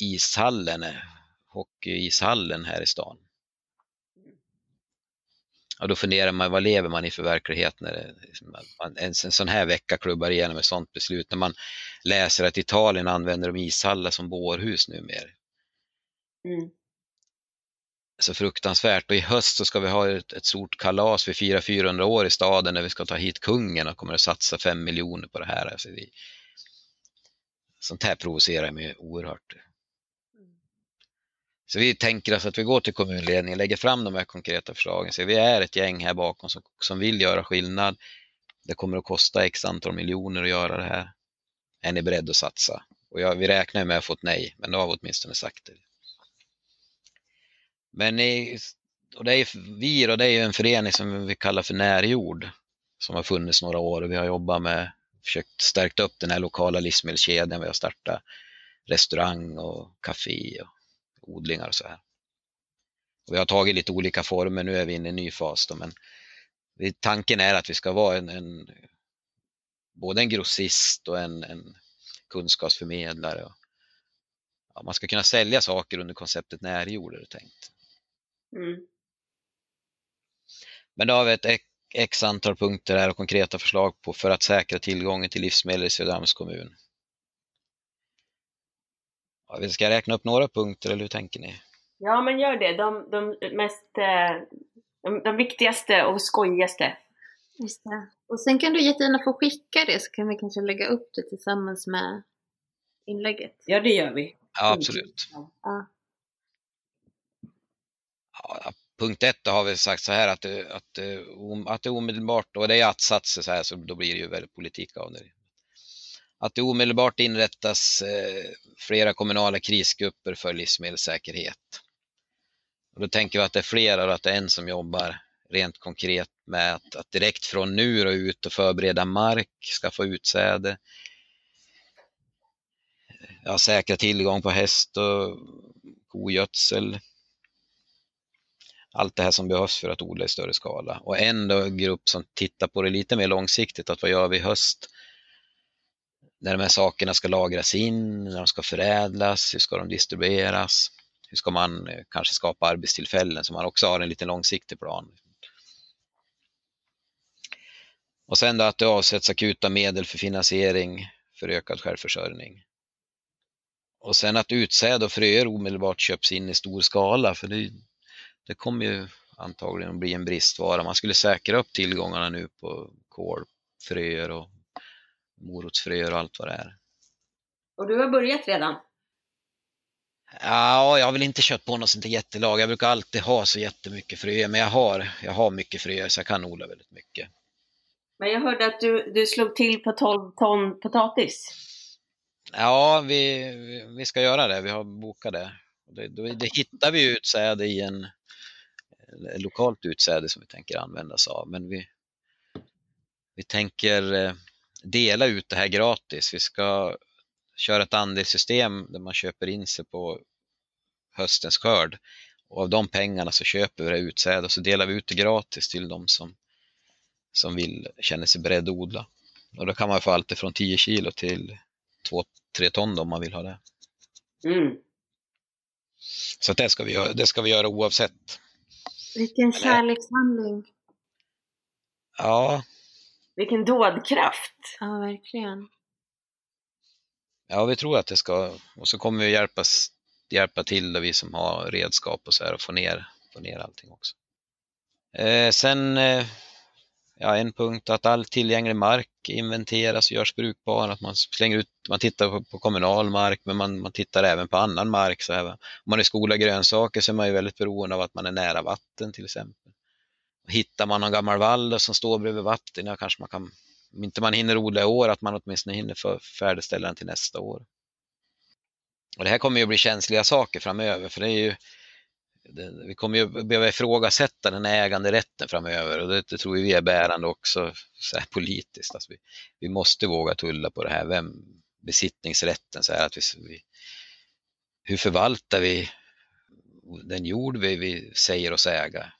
ishallen, eh, hockeyishallen här i stan. Och då funderar man, vad lever man i för verklighet när det, man, en, en sån här vecka klubbar igenom ett sånt beslut, när man läser att Italien använder de ishallar som bårhus numera. Mm. Så fruktansvärt. Och i höst så ska vi ha ett, ett stort kalas, vi firar 400 år i staden där vi ska ta hit kungen och kommer att satsa 5 miljoner på det här. Alltså vi, sånt här provocerar mig oerhört. Så vi tänker oss att vi går till kommunledningen, lägger fram de här konkreta förslagen. Så vi är ett gäng här bakom som, som vill göra skillnad. Det kommer att kosta x antal miljoner att göra det här. Är ni beredda att satsa? Och jag, vi räknar med att få ett nej, men då har vi åtminstone sagt det. Men ni, och det är, vi och det är en förening som vi kallar för Närjord som har funnits några år och vi har jobbat med, försökt stärka upp den här lokala livsmedelskedjan. Vi har startat restaurang och kafé. och odlingar och så här. Och vi har tagit lite olika former, nu är vi inne i en ny fas då, men tanken är att vi ska vara en, en både en grossist och en, en kunskapsförmedlare. Och, ja, man ska kunna sälja saker under konceptet närjord är det tänkt. Mm. Men då har vi ett x antal punkter här och konkreta förslag på för att säkra tillgången till livsmedel i Söderhamns kommun. Vi ska räkna upp några punkter eller hur tänker ni? Ja, men gör det. De, de mest, eh, de, de viktigaste och skojigaste. Just det. Och sen kan du jättegärna få skicka det så kan vi kanske lägga upp det tillsammans med inlägget. Ja, det gör vi. Ja, absolut. Ja. Ja, punkt ett då har vi sagt så här att det, att, det, att det omedelbart, och det är att-satser så här så då blir det ju väldigt politik av det. Att det omedelbart inrättas eh, flera kommunala krisgrupper för livsmedelssäkerhet. Och då tänker vi att det är flera och att det är en som jobbar rent konkret med att, att direkt från nu och ut och förbereda mark, skaffa utsäde, ja, säkra tillgång på häst och kogödsel. Allt det här som behövs för att odla i större skala. Och en grupp som tittar på det lite mer långsiktigt, att vad gör vi i höst? När de här sakerna ska lagras in, när de ska förädlas, hur ska de distribueras? Hur ska man eh, kanske skapa arbetstillfällen så man också har en liten långsiktig plan? Och sen då att det avsätts akuta medel för finansiering för ökad självförsörjning. Och sen att utsäde och fröer omedelbart köps in i stor skala för det, det kommer ju antagligen att bli en bristvara. Man skulle säkra upp tillgångarna nu på kålfröer och morotsfröer och allt vad det är. Och du har börjat redan? Ja, jag har väl inte kört på något sånt jättelag. Jag brukar alltid ha så jättemycket fröer, men jag har, jag har mycket fröer så jag kan odla väldigt mycket. Men jag hörde att du, du slog till på 12 ton potatis. Ja, vi, vi ska göra det. Vi har bokat det. Det, det, det hittar vi utsäde i en lokalt utsäde som vi tänker använda oss av. Men vi, vi tänker eh, dela ut det här gratis. Vi ska köra ett andelssystem där man köper in sig på höstens skörd. Och av de pengarna så köper vi det utsäde och så delar vi ut det gratis till de som, som vill, känner sig beredda att odla. Och då kan man få allt från 10 kilo till 2-3 ton om man vill ha det. Mm. Så det ska, vi göra, det ska vi göra oavsett. Vilken kärlekshandling. Ja, Vilken dådkraft! Ja, verkligen. ja, vi tror att det ska, och så kommer vi hjälpas, hjälpa till då vi som har redskap och så här och få ner, få ner allting också. Eh, sen, eh, ja en punkt att all tillgänglig mark inventeras och görs brukbar, att man slänger ut, man tittar på, på kommunal mark men man, man tittar även på annan mark. Så här, va. Om man är skola grönsaker så är man ju väldigt beroende av att man är nära vatten till exempel. Hittar man någon gammal vall som står bredvid vatten, ja, kanske man kan, om inte man hinner odla i år, att man åtminstone hinner för, färdigställa den till nästa år. Och det här kommer ju att bli känsliga saker framöver, för det är ju, det, vi kommer ju behöva ifrågasätta den äganderätten framöver och det, det tror vi är bärande också så här, politiskt. Alltså vi, vi måste våga tulla på det här, vem, besittningsrätten, så här, att vi, vi, hur förvaltar vi den jord vi, vi säger oss äga?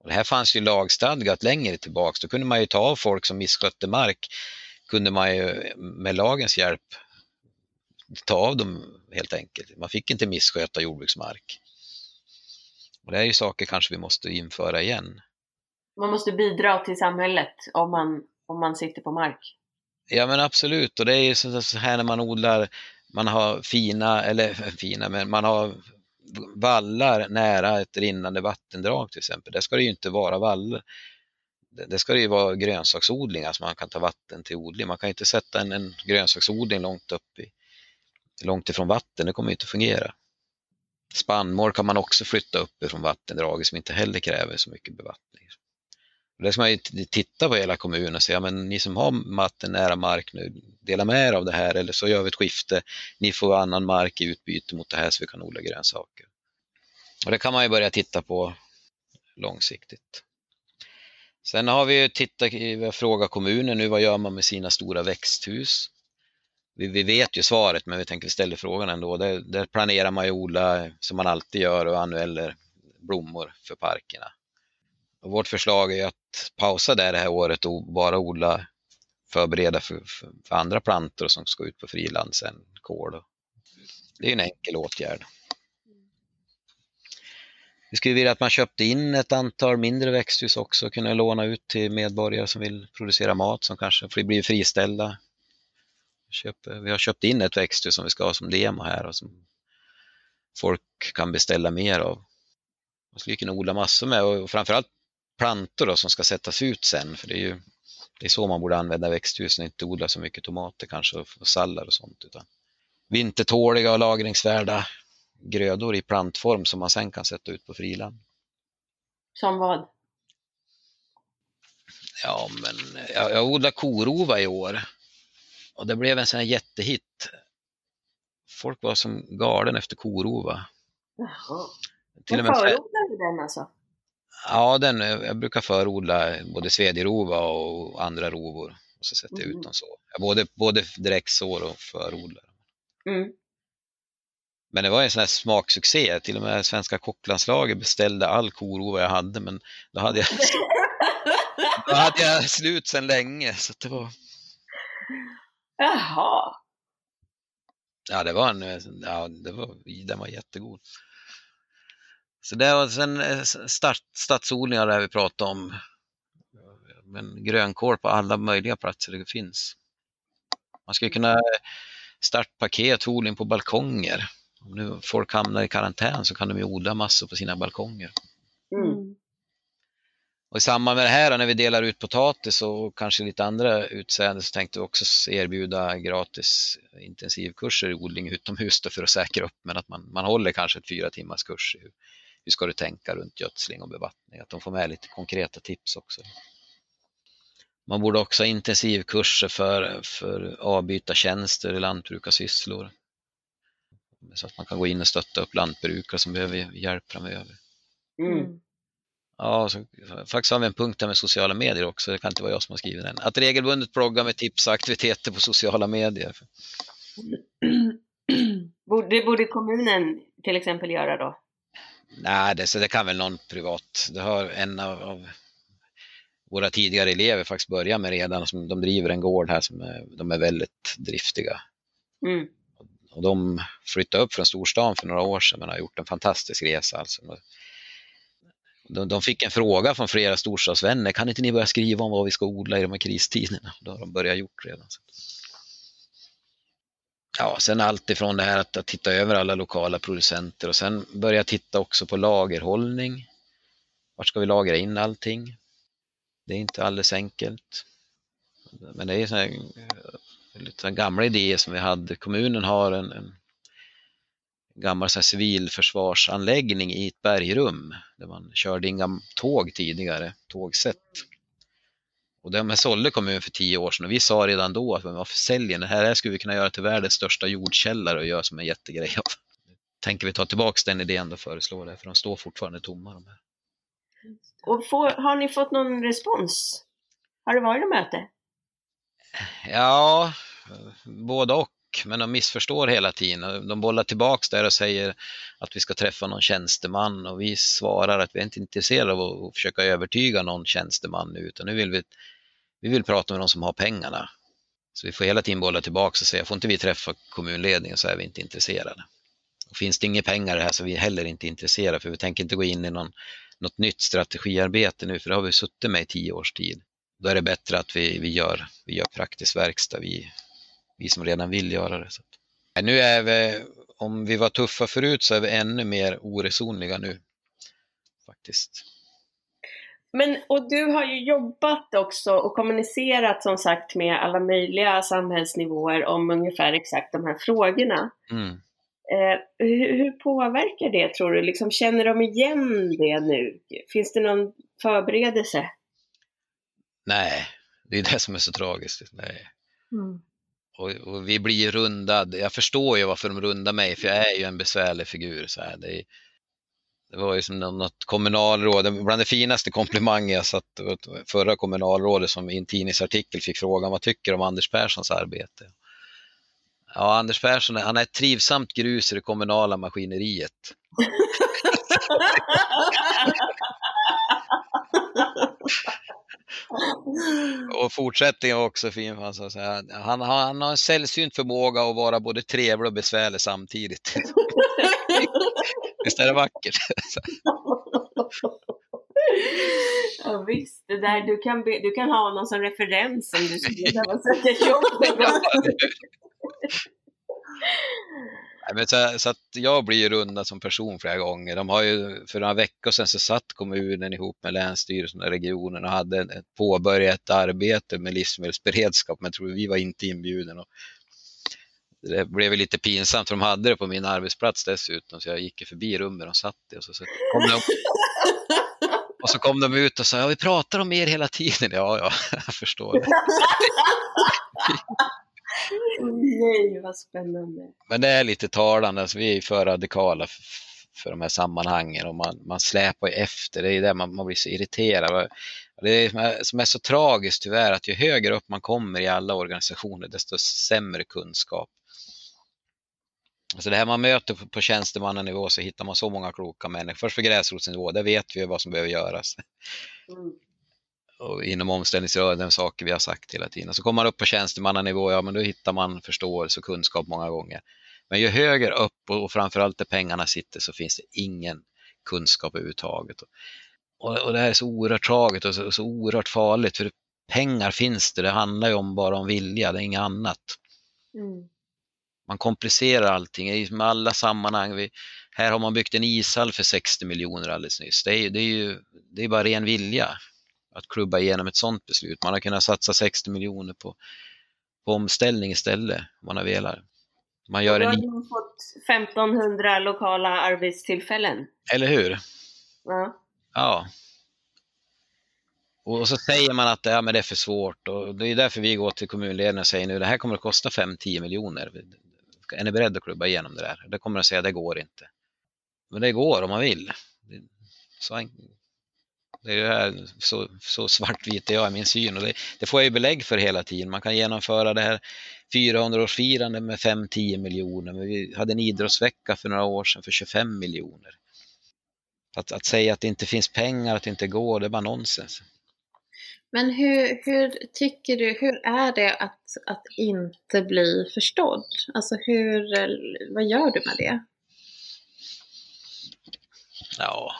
Och det här fanns ju lagstadgat längre tillbaks. Då kunde man ju ta av folk som misskötte mark, kunde man ju med lagens hjälp ta av dem helt enkelt. Man fick inte missköta jordbruksmark. Och det är ju saker kanske vi måste införa igen. Man måste bidra till samhället om man, om man sitter på mark. Ja men absolut och det är ju så här när man odlar, man har fina, eller fina, men man har vallar nära ett rinnande vattendrag till exempel. Där ska det ju inte vara vallar. Det ska det ju vara grönsaksodlingar så alltså man kan ta vatten till odling. Man kan inte sätta en, en grönsaksodling långt upp i, långt ifrån vatten, det kommer inte fungera. Spannmål kan man också flytta upp ifrån vattendraget som inte heller kräver så mycket bevattning. Det ska man ju titta på hela kommunen och säga, men ni som har matten nära mark nu, dela med er av det här eller så gör vi ett skifte. Ni får annan mark i utbyte mot det här så vi kan odla grönsaker. Och det kan man ju börja titta på långsiktigt. Sen har vi ju tittat, vi har frågat kommunen nu, vad gör man med sina stora växthus? Vi, vi vet ju svaret, men vi tänker ställa frågan ändå. Där, där planerar man ju odla, som man alltid gör, och annueller blommor för parkerna. Och vårt förslag är att pausa det här året och bara odla, förbereda för, för, för andra plantor som ska ut på friland sen, kål. Det är en enkel åtgärd. Vi skulle vilja att man köpte in ett antal mindre växthus också och kunna låna ut till medborgare som vill producera mat som kanske blir friställda. Vi har köpt in ett växthus som vi ska ha som demo här och som folk kan beställa mer av. Man skulle kunna odla massor med och framförallt plantor då, som ska sättas ut sen. För det är ju det är så man borde använda växthusen, inte odla så mycket tomater kanske och sallad och sånt. Utan vintertåliga och lagringsvärda grödor i plantform som man sen kan sätta ut på friland. Som vad? Ja, men jag, jag odlade korova i år och det blev en sån här jättehit. Folk var som galen efter korova. Jaha. Till och med förodlar du den alltså? Ja, den, jag brukar förodla både svedjerova och andra rovor. Och så sätter jag ut mm. dem så. Både, både direktsår och förodlar. Mm. Men det var en sån här smaksuccé. Till och med svenska kocklandslaget beställde all korova jag hade, men då hade jag, då hade jag slut sedan länge. Så det var... Jaha. Ja, det var en, ja, det var, den var jättegod. Så det var sen eh, start, stadsodlingar där vi pratade om. Men grönkål på alla möjliga platser det finns. Man skulle kunna starta paketodling på balkonger. Om nu folk hamnar i karantän så kan de ju odla massor på sina balkonger. Mm. Och I samband med det här när vi delar ut potatis och kanske lite andra utsäden så tänkte vi också erbjuda gratis intensivkurser i odling utomhus för att säkra upp men att man, man håller kanske ett fyra timmars kurs i hur ska du tänka runt gödsling och bevattning? Att de får med lite konkreta tips också. Man borde också ha intensivkurser för, för avbyta tjänster i lantbrukarsysslor. Så att man kan gå in och stötta upp lantbrukare som behöver hjälp framöver. Mm. Ja, så, faktiskt har vi en punkt där med sociala medier också, det kan inte vara jag som har skrivit den. Att regelbundet blogga med tips och aktiviteter på sociala medier. Det borde kommunen till exempel göra då? Nej, det, så det kan väl någon privat. Det har en av, av våra tidigare elever faktiskt börjat med redan. Som, de driver en gård här som är, de är väldigt driftiga. Mm. Och de flyttade upp från storstan för några år sedan men har gjort en fantastisk resa. Alltså. De, de fick en fråga från flera storstadsvänner, kan inte ni börja skriva om vad vi ska odla i de här kristiderna? Då har de börjat gjort redan. Ja, sen allt ifrån det här att, att titta över alla lokala producenter och sen börja titta också på lagerhållning. Vart ska vi lagra in allting? Det är inte alldeles enkelt. Men det är sådana här, eh, lite gamla idéer som vi hade. Kommunen har en, en gammal så här civilförsvarsanläggning i ett bergrum där man körde inga tåg tidigare, tågsätt. Och de här sålde kommun för tio år sedan och vi sa redan då att varför säljer det här? Det här skulle vi kunna göra till världens största jordkällare och göra som en jättegrej av. Tänker vi ta tillbaks den idén och föreslå det, för de står fortfarande tomma de här. Och får, har ni fått någon respons? Har det varit något möte? Ja, både och. Men de missförstår hela tiden. De bollar tillbaks där och säger att vi ska träffa någon tjänsteman och vi svarar att vi är inte intresserade av att försöka övertyga någon tjänsteman nu utan nu vill vi, vi vill prata med de som har pengarna. Så vi får hela tiden bolla tillbaka och säga, får inte vi träffa kommunledningen så är vi inte intresserade. Och finns det inga pengar här så är vi heller inte intresserade för vi tänker inte gå in i någon, något nytt strategiarbete nu för det har vi suttit med i tio års tid. Då är det bättre att vi, vi, gör, vi gör praktisk verkstad, vi, vi som redan vill göra det. Så nu är vi, om vi var tuffa förut så är vi ännu mer oresonliga nu. Faktiskt. Men, och du har ju jobbat också och kommunicerat som sagt med alla möjliga samhällsnivåer om ungefär exakt de här frågorna. Mm. Eh, hur, hur, påverkar det tror du? Liksom, känner de igen det nu? Finns det någon förberedelse? Nej, det är det som är så tragiskt. Nej. Mm. Och, och, vi blir rundad. Jag förstår ju varför de rundar mig, för jag är ju en besvärlig figur. Så här. Det, det var ju som något kommunalråd, bland det finaste komplimanger jag satt förra kommunalrådet som i en tidningsartikel fick frågan vad tycker du om Anders Perssons arbete? Ja, Anders Persson han är ett trivsamt grus i det kommunala maskineriet. och fortsättningen var också fin. Han, sa så här, han, han har en sällsynt förmåga att vara både trevlig och besvärlig samtidigt. Visst är det vackert? ja visst, det där, du, kan be, du kan ha honom som referens om du skulle behöva söka jobb. Nej, men så, så, att jag blir ju rundad som person flera gånger. De har ju, för några veckor sedan så satt kommunen ihop med Länsstyrelsen och regionen och hade ett påbörjat arbete med livsmedelsberedskap, men jag tror vi var inte inbjudna. Det blev lite pinsamt för de hade det på min arbetsplats dessutom, så jag gick förbi rummet de satt i och så, så kom de, och så kom de ut och sa, ja vi pratar om er hela tiden. Ja, ja, jag förstår. Det. Nej, vad spännande. Men det är lite talande, alltså, vi är för radikala för de här sammanhangen och man, man släpar efter, det är det man, man blir så irriterad. Det är, som är så tragiskt tyvärr att ju högre upp man kommer i alla organisationer desto sämre kunskap. Alltså det här man möter på, på tjänstemannanivå så hittar man så många kloka människor. Först för gräsrotsnivå, där vet vi vad som behöver göras. Mm och inom omställningsrörelsen saker vi har sagt hela tiden. Så kommer man upp på tjänstemannanivå, ja men då hittar man förståelse och kunskap många gånger. Men ju högre upp och framförallt där pengarna sitter så finns det ingen kunskap överhuvudtaget. Och, och det här är så oerhört tragiskt och så, så oerhört farligt för pengar finns det, det handlar ju om bara om vilja, det är inget annat. Mm. Man komplicerar allting i alla sammanhang. Vi, här har man byggt en ishall för 60 miljoner alldeles nyss. Det är, det är ju det är bara ren vilja att klubba igenom ett sådant beslut. Man har kunnat satsa 60 miljoner på, på omställning istället om man har velat. Man gör en... har fått 1500 lokala arbetstillfällen. Eller hur? Ja. Ja. Och så säger man att ja, men det är för svårt och det är därför vi går till kommunledningen och säger nu det här kommer att kosta 5-10 miljoner. Är ni beredda att klubba igenom det där? Det kommer att säga det går inte. Men det går om man vill. Så det är så, så svartvit är jag i min syn och det, det, får jag ju belägg för hela tiden. Man kan genomföra det här 400-årsfirande med 5-10 miljoner. Men vi hade en idrottsvecka för några år sedan för 25 miljoner. Att, att säga att det inte finns pengar, att det inte går, det är bara nonsens. Men hur, hur tycker du, hur är det att, att inte bli förstådd? Alltså hur, vad gör du med det? Ja,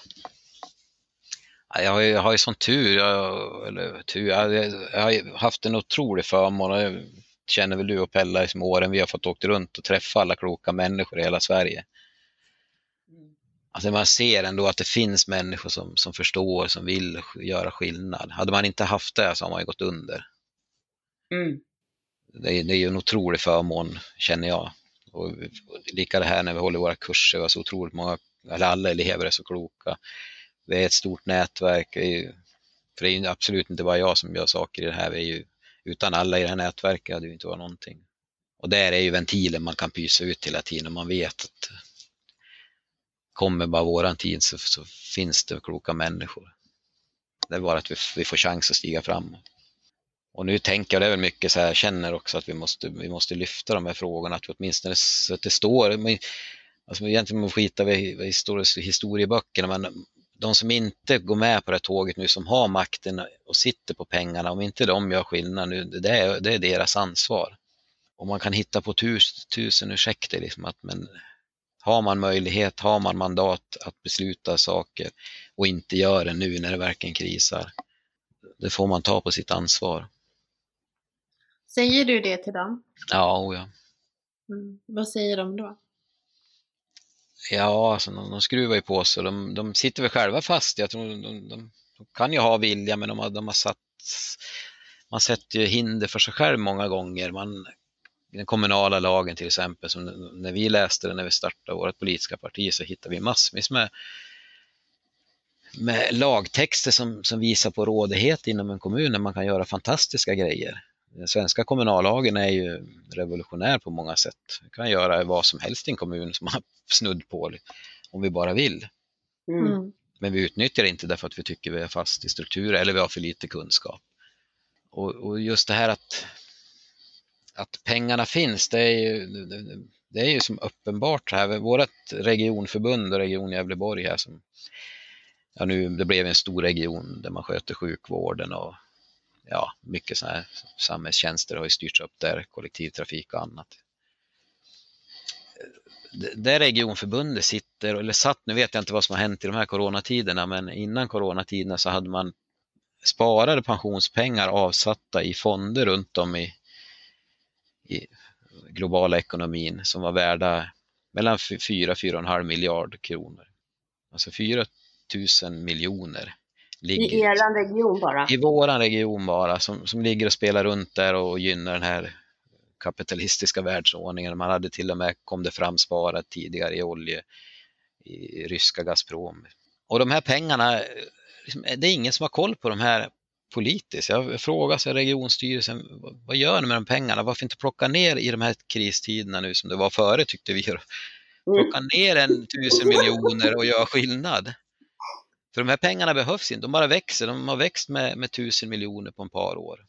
jag har ju, jag har ju sån tur, jag, eller tur, jag, jag har haft en otrolig förmån det känner väl du och Pella i åren vi har fått åka runt och träffa alla kloka människor i hela Sverige. Alltså man ser ändå att det finns människor som, som förstår, som vill göra skillnad. Hade man inte haft det så har man ju gått under. Mm. Det, är, det är ju en otrolig förmån, känner jag. Och, och lika det här när vi håller våra kurser, så otroligt många, eller alla elever är så kloka vi är ett stort nätverk. För det är ju absolut inte bara jag som gör saker i det här. Vi är ju, utan alla i det här nätverket hade det ju inte varit någonting. Och där är ju ventilen man kan pysa ut hela tiden. Man vet att kommer bara våran tid så, så finns det kloka människor. Det är bara att vi, vi får chans att stiga fram. Och nu tänker jag, det är väl mycket så här, jag känner också att vi måste, vi måste lyfta de här frågorna, att vi åtminstone så att det står, alltså egentligen skitar vi i historieböckerna, men de som inte går med på det här tåget nu, som har makten och sitter på pengarna, om inte de gör skillnad nu, det är, det är deras ansvar. Och man kan hitta på tus, tusen ursäkter, liksom att, men har man möjlighet, har man mandat att besluta saker och inte gör det nu när det verkligen krisar, det får man ta på sitt ansvar. Säger du det till dem? Ja, oh ja. Mm. Vad säger de då? Ja, alltså, de, de skruvar ju på sig. De, de sitter väl själva fast. Jag tror de, de, de kan ju ha vilja, men de har, de har satt... Man sätter ju hinder för sig själv många gånger. Man, den kommunala lagen till exempel, som när vi läste den när vi startade vårt politiska parti så hittade vi massvis med, med lagtexter som, som visar på rådighet inom en kommun där man kan göra fantastiska grejer. Den svenska kommunallagen är ju revolutionär på många sätt. Vi kan göra vad som helst i en kommun som har snudd på om vi bara vill. Mm. Mm. Men vi utnyttjar inte därför att vi tycker vi är fast i strukturer eller vi har för lite kunskap. Och, och just det här att, att pengarna finns, det är ju, det är ju som uppenbart här. Vårt regionförbund och Region Gävleborg här som, ja nu, det blev en stor region där man sköter sjukvården och ja, mycket sådana här samhällstjänster har ju styrts upp där, kollektivtrafik och annat. Där regionförbundet sitter, eller satt, nu vet jag inte vad som har hänt i de här coronatiderna, men innan coronatiderna så hade man sparade pensionspengar avsatta i fonder runt om i, i globala ekonomin som var värda mellan 4-4,5 miljard kronor. Alltså 4 000 miljoner ligger I er region bara? i våran region bara, som, som ligger och spelar runt där och gynnar den här kapitalistiska världsordningen. Man hade till och med, kom det fram, sparat tidigare i olje i ryska Gazprom. Och de här pengarna, liksom, det är ingen som har koll på de här politiskt. Jag frågar sig regionstyrelsen, vad gör ni med de pengarna? Varför inte plocka ner i de här kristiderna nu som det var före tyckte vi. Plocka ner en tusen miljoner och göra skillnad. För de här pengarna behövs inte, de bara växer. De har växt med, med tusen miljoner på ett par år.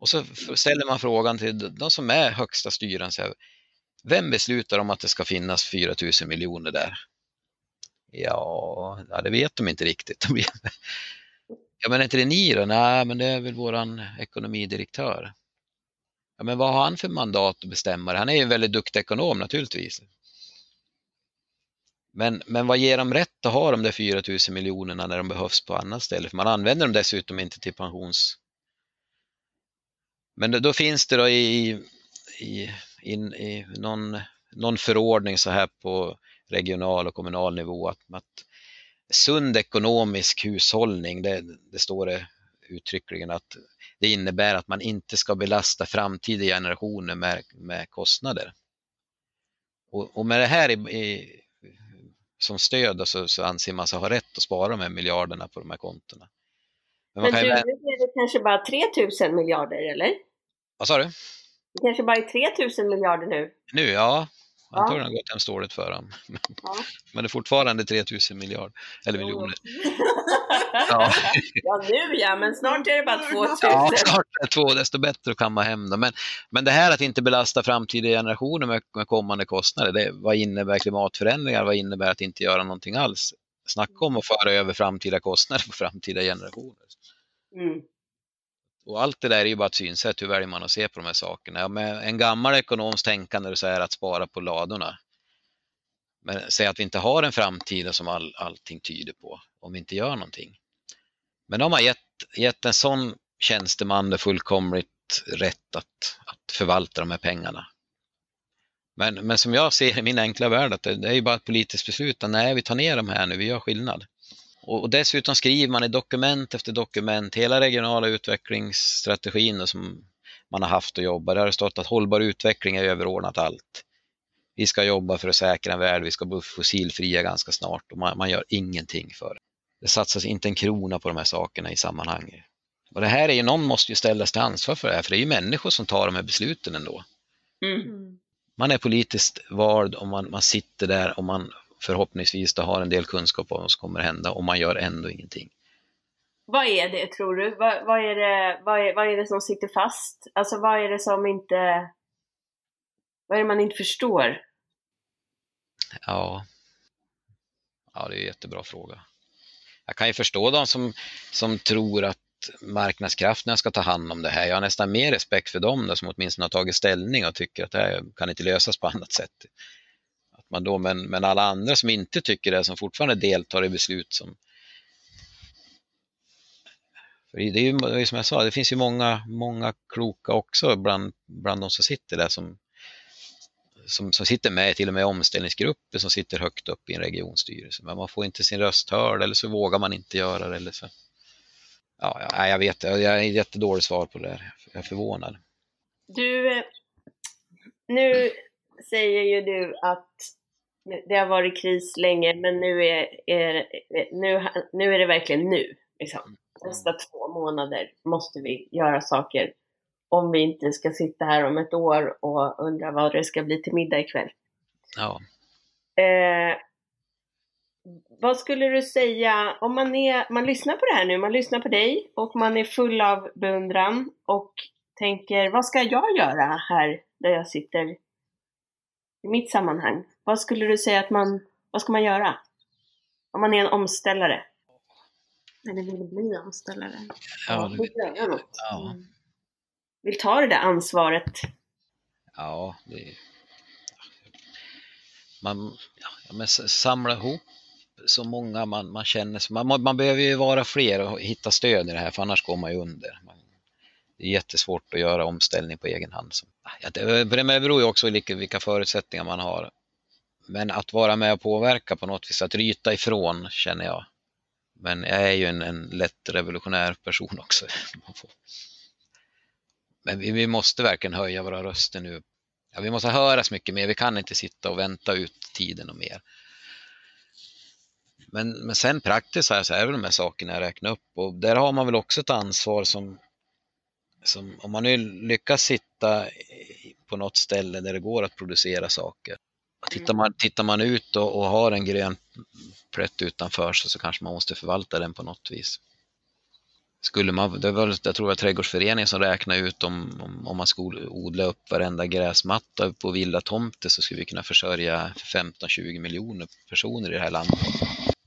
Och så ställer man frågan till de som är högsta styrande, så här, vem beslutar om att det ska finnas 4 000 miljoner där? Ja, ja, det vet de inte riktigt. Ja, men är inte det ni då? Nej, men det är väl våran ekonomidirektör. Ja, men vad har han för mandat att bestämma det? Han är ju en väldigt duktig ekonom naturligtvis. Men, men vad ger dem rätt att ha de där 4 000 miljonerna när de behövs på annat ställe? För man använder dem dessutom inte till pensions... Men då, då finns det då i, i, in, i någon, någon förordning så här på regional och kommunal nivå att, att sund ekonomisk hushållning, det, det står det uttryckligen att det innebär att man inte ska belasta framtida generationer med, med kostnader. Och, och med det här i, i, som stöd så, så anser man sig ha rätt att spara de här miljarderna på de här kontona. Men, Men du, nu är det kanske bara 3000 miljarder, eller? Vad sa du? Det kanske bara är 3000 miljarder nu? Nu, ja. Antagligen har gått hemskt dåligt för dem. Ja. Men det är fortfarande 3000 miljard, eller Jo. miljoner. Ja. ja, nu ja, men snart är det bara 2000. Ja, snart är det två, desto bättre att kamma hem dem. Men, men det här att inte belasta framtida generationer med, med kommande kostnader, det, vad innebär klimatförändringar? Vad innebär att inte göra någonting alls? Snacka om att föra över framtida kostnader på framtida generationer. Mm. Och allt det där är ju bara ett synsätt, hur väljer man att se på de här sakerna? Ja, med en gammal ekonoms tänkande så är att spara på ladorna. Men säg att vi inte har en framtid som all, allting tyder på, om vi inte gör någonting. Men de har gett, gett en sån tjänsteman det fullkomligt rätt att, att förvalta de här pengarna. Men, men som jag ser i min enkla värld, att det, det är ju bara ett politiskt beslut. att Nej, vi tar ner de här nu, vi gör skillnad. Och, och dessutom skriver man i dokument efter dokument, hela regionala utvecklingsstrategin som man har haft att jobba, där har det stått att hållbar utveckling är överordnat allt. Vi ska jobba för att säkra en värld, vi ska bli fossilfria ganska snart och man, man gör ingenting för det. Det satsas inte en krona på de här sakerna i sammanhanget. Och det här är ju, någon måste ju ställas till ansvar för det här, för det är ju människor som tar de här besluten ändå. Mm. Mm. Man är politiskt vald och man, man sitter där och man förhoppningsvis då har en del kunskap om vad som kommer hända och man gör ändå ingenting. Vad är det tror du? Vad, vad, är det, vad, är, vad är det som sitter fast? Alltså vad är det som inte... Vad är det man inte förstår? Ja. Ja, det är en jättebra fråga. Jag kan ju förstå de som, som tror att marknadskrafterna ska ta hand om det här. Jag har nästan mer respekt för dem då, som åtminstone har tagit ställning och tycker att det här kan inte lösas på annat sätt. Man då, men, men alla andra som inte tycker det, som fortfarande deltar i beslut som... För det är ju som jag sa, det finns ju många, många kloka också bland, bland de som sitter där som, som, som sitter med till och med omställningsgrupper som sitter högt upp i en regionstyrelse. Men man får inte sin röst hörd eller så vågar man inte göra det. Eller så. Ja, ja, jag vet, jag har jättedåligt svar på det där. Jag är förvånad. Du, eh, nu säger ju du att det har varit kris länge, men nu är, är, nu, nu är det verkligen nu. Liksom. Nästa två månader måste vi göra saker om vi inte ska sitta här om ett år och undra vad det ska bli till middag ikväll. Ja. Eh, vad skulle du säga, om man, är, man lyssnar på det här nu, man lyssnar på dig och man är full av beundran och tänker, vad ska jag göra här där jag sitter i mitt sammanhang? Vad skulle du säga att man, vad ska man göra? Om man är en omställare? Eller vill bli omställare. Ja, vill göra något. ja, Vill ta det där ansvaret. ja det, man ja, men samla ihop så många man, man känner. så- Man, man, behöver ju vara fler och hitta stöd i det här för annars går man ju under. Man, det är jättesvårt att göra omställning på egen hand. Så, ja, det, det beror ju också på vilka förutsättningar man har. Men att vara med och påverka på något vis, att ryta ifrån känner jag. Men jag är ju en, en lätt revolutionär person också. Men vi, vi måste verkligen höja våra röster nu. Ja, vi måste höras mycket mer. Vi kan inte sitta och vänta ut tiden och mer. Men, men sen praktiskt här så är det de här sakerna jag räknar upp och där har man väl också ett ansvar som, som om man nu lyckas sitta på något ställe där det går att producera saker. Tittar man, tittar man ut och, och har en grön plätt utanför sig så kanske man måste förvalta den på något vis. Skulle man, det var, jag tror det var Trädgårdsföreningen som räknade ut om, om, om man skulle odla upp varenda gräsmatta på vilda tomter så skulle vi kunna försörja 15-20 miljoner personer i det här landet.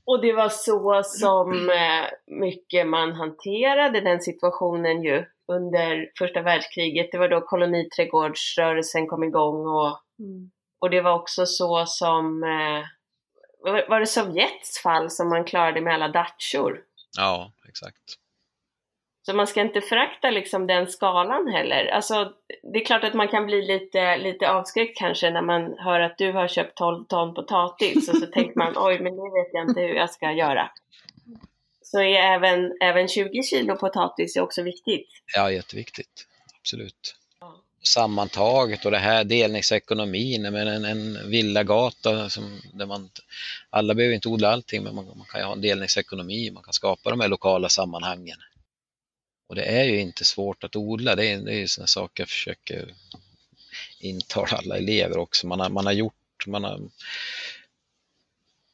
Och det var så som eh, mycket man hanterade den situationen ju under första världskriget. Det var då koloniträdgårdsrörelsen kom igång och, Mm. Och det var också så som eh, var det Sovjets fall som man klarade med alla datchor? Ja, exakt. Så man ska inte förakta liksom den skalan heller. Alltså, det är klart att man kan bli lite, lite avskräckt kanske när man hör att du har köpt 12 ton potatis och så tänker man oj, men det vet jag inte hur jag ska göra. Så är även, även 20 kilo potatis är också viktigt. Ja, jätteviktigt. Absolut. Sammantaget och det här delningsekonomin, men en, en villagata som, där man, alla behöver inte odla allting, men man, man kan ju ha en delningsekonomi, man kan skapa de här lokala sammanhangen. Och det är ju inte svårt att odla, det är, det är ju sådana saker jag försöker intala alla elever också. Man har, man har gjort, man har,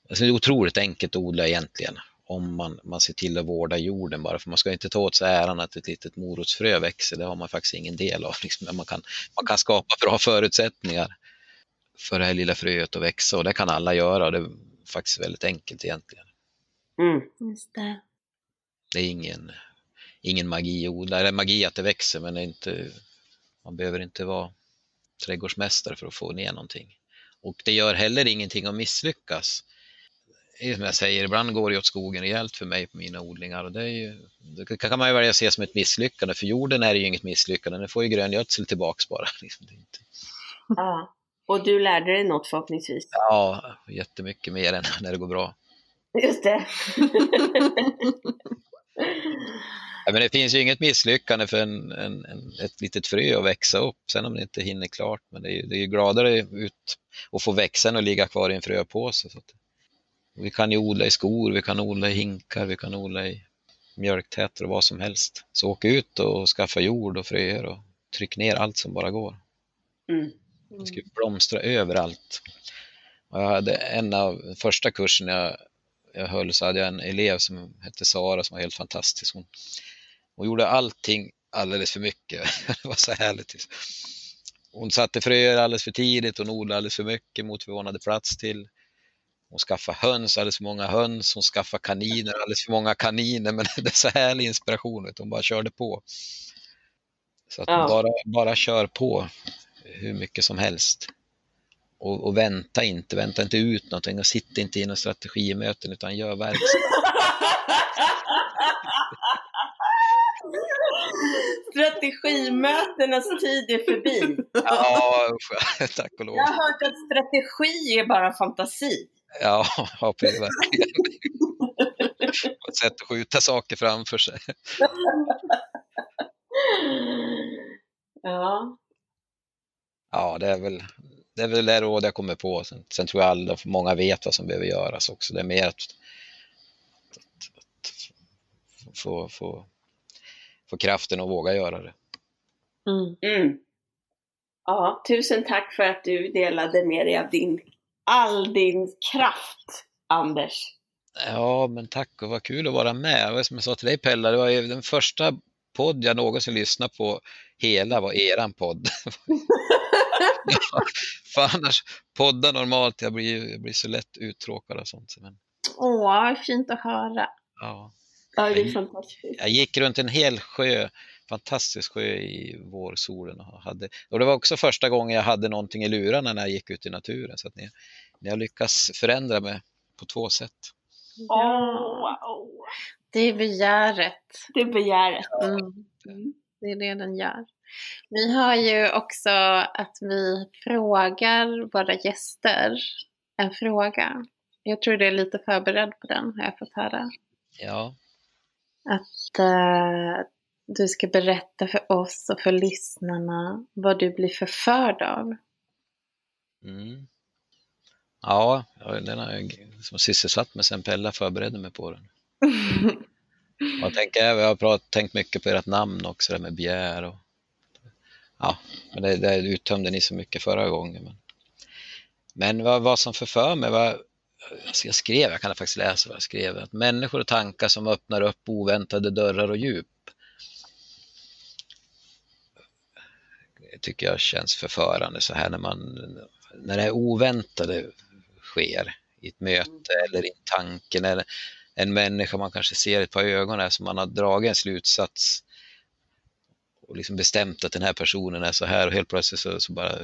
alltså det är otroligt enkelt att odla egentligen om man, man ser till att vårda jorden bara, för man ska inte ta åt sig äran att ett litet morotsfrö växer, det har man faktiskt ingen del av. Liksom. Men man, kan, man kan skapa bra förutsättningar för det här lilla fröet att växa och det kan alla göra och det är faktiskt väldigt enkelt egentligen. Mm. Just det. Det är ingen, ingen magi att odla, det är magi att det växer men det är inte, man behöver inte vara trädgårdsmästare för att få ner någonting. Och det gör heller ingenting att misslyckas. Är som jag säger, ibland går det åt skogen rejält för mig på mina odlingar och det, ju, det kan man ju välja att se som ett misslyckande. För jorden är ju inget misslyckande, den får ju grön gödsel tillbaks bara. Liksom, det är inte, Ja. Och du lärde dig något förhoppningsvis. ja, jättemycket mer än när det går bra. Just det. Ja, men det finns ju inget misslyckande för en, en, en, ett litet frö att växa upp, sen om det inte hinner klart. Men det är, ju- det är ju gladare ut att få växa än att ligga kvar i en fröpåse. Så att, vi kan ju odla i skor, vi kan odla i hinkar, vi kan odla i mjölktäter och vad som helst. Så åk ut och skaffa jord och fröer och tryck ner allt som bara går. Mm. Det ska blomstra överallt. Och jag hade en av första kursen jag, jag höll så hade jag en elev som hette Sara som var helt fantastisk. Hon, hon gjorde allting alldeles för mycket. Det var så härligt. Hon satte fröer alldeles för tidigt, hon odlade alldeles för mycket mot vad hon hade plats till. Hon skaffar höns, alldeles för många höns, hon skaffar kaniner, alldeles för många kaniner, men det är så härlig inspiration, hon bara körde på. Så att Ja. bara, bara kör på hur mycket som helst. Och, och vänta inte, vänta inte ut någonting och sitta inte i några strategimöten utan gör verksamhet. Strategimötenas tid är förbi. Ja, tack och lov. Jag har hört att strategi är bara fantasi. Ja, ja verkligen. Ett sätt att skjuta saker framför sig. Ja. Ja, det är väl det är väl det råd jag kommer på. Sen, sen tror jag alla, många vet vad som behöver göras också. Det är mer att, att, att få, få, få kraften att våga göra det. Mm. Ja, tusen tack för att du delade med dig av din, all din kraft, Anders. Ja, men tack och vad kul att vara med. Var som jag sa till dig Pella, det var ju den första podd jag någonsin lyssnade på hela var eran podd. För annars, poddar normalt, jag blir, jag blir så lätt uttråkad och sånt. Men, Åh, fint att höra. ja. Ja, det är fantastiskt. Jag gick runt en hel sjö, fantastisk sjö i vårsolen. Och, hade, och det var också första gången jag hade någonting i lurarna när jag gick ut i naturen. Så att ni, ni har lyckats förändra mig på två sätt. Åh, wow. Det är begäret. Det är begäret. Mm. Det är det den gör. Vi har ju också att vi frågar våra gäster en fråga. Jag tror det är lite förberedd på den, har jag fått höra. Ja, Att eh, du ska berätta för oss och för lyssnarna vad du blir förförd av. mm. ja den har jag som sysselsatt mig sen Pella förberedde mig på den. Jag, tänker, jag har pratat, tänkt mycket på ert namn också, det med Bjär och ja, men det, det uttömde ni så mycket förra gången. Men, men vad, vad som förför mig, vad, alltså jag skrev, jag kan faktiskt läsa vad jag skrev, att människor och tankar som öppnar upp oväntade dörrar och djup. Det tycker jag känns förförande så här när man, när det oväntade sker i ett möte eller i tanken eller en människa man kanske ser ett par ögon här som man har dragit en slutsats och liksom bestämt att den här personen är så här och helt plötsligt så, så bara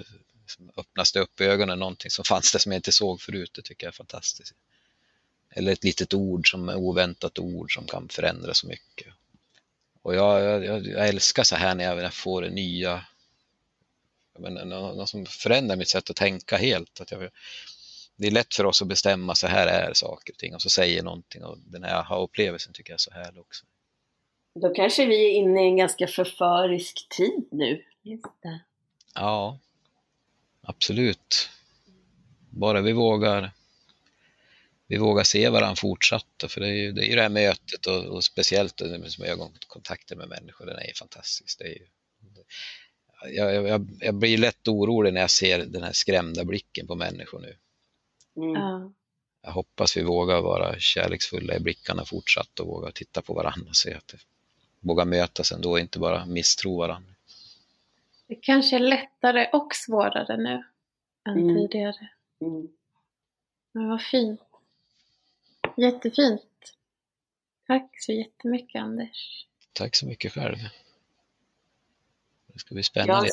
liksom öppnas det upp i ögonen någonting som fanns där som jag inte såg förut. Det tycker jag är fantastiskt. Eller ett litet ord som är oväntat ord som kan förändra så mycket. Och jag, jag, jag älskar så här när jag, får det nya, jag menar, nå- något som förändrar mitt sätt att tänka helt. Att jag, det är lätt för oss att bestämma så här är saker och ting och så säger någonting och den här aha-upplevelsen tycker jag är så härlig också. Då kanske vi är inne i en ganska förförisk tid nu. Just det. Ja, absolut. Bara vi vågar vi vågar se varandra fortsatt. För det är ju det, är ju det här mötet och, och speciellt det med som ögonkontakter med människor, den är ju fantastisk. Det är ju, jag, jag, jag blir lätt orolig när jag ser den här skrämda blicken på människor nu. Mm. Ja. Jag hoppas vi vågar vara kärleksfulla i blickarna fortsatt och våga titta på varandra och se att det, våga mötas ändå, inte bara misstro varandra. Det kanske är lättare och svårare nu än Mm. tidigare. Mm. Men vad fint. Jättefint. Tack så jättemycket Anders. Tack så mycket själv. Det ska bli spännande.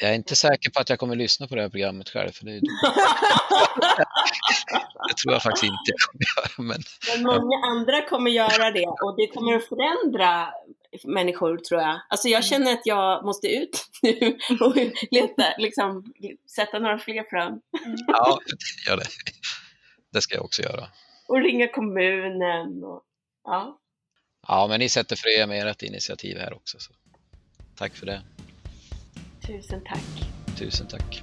Jag är inte säker på att jag kommer lyssna på det här programmet själv, för det, det tror jag faktiskt inte jag kommer göra. Men Men många andra kommer göra det och det kommer att förändra människor tror jag. Alltså jag känner att jag måste ut nu och leta, liksom, sätta några fler frön. ja, gör det. Det ska jag också göra. Och ringa kommunen och ja. Ja, men ni sätter frö med ert initiativ här också. Så. Tack för det. Tusen tack. Tusen tack.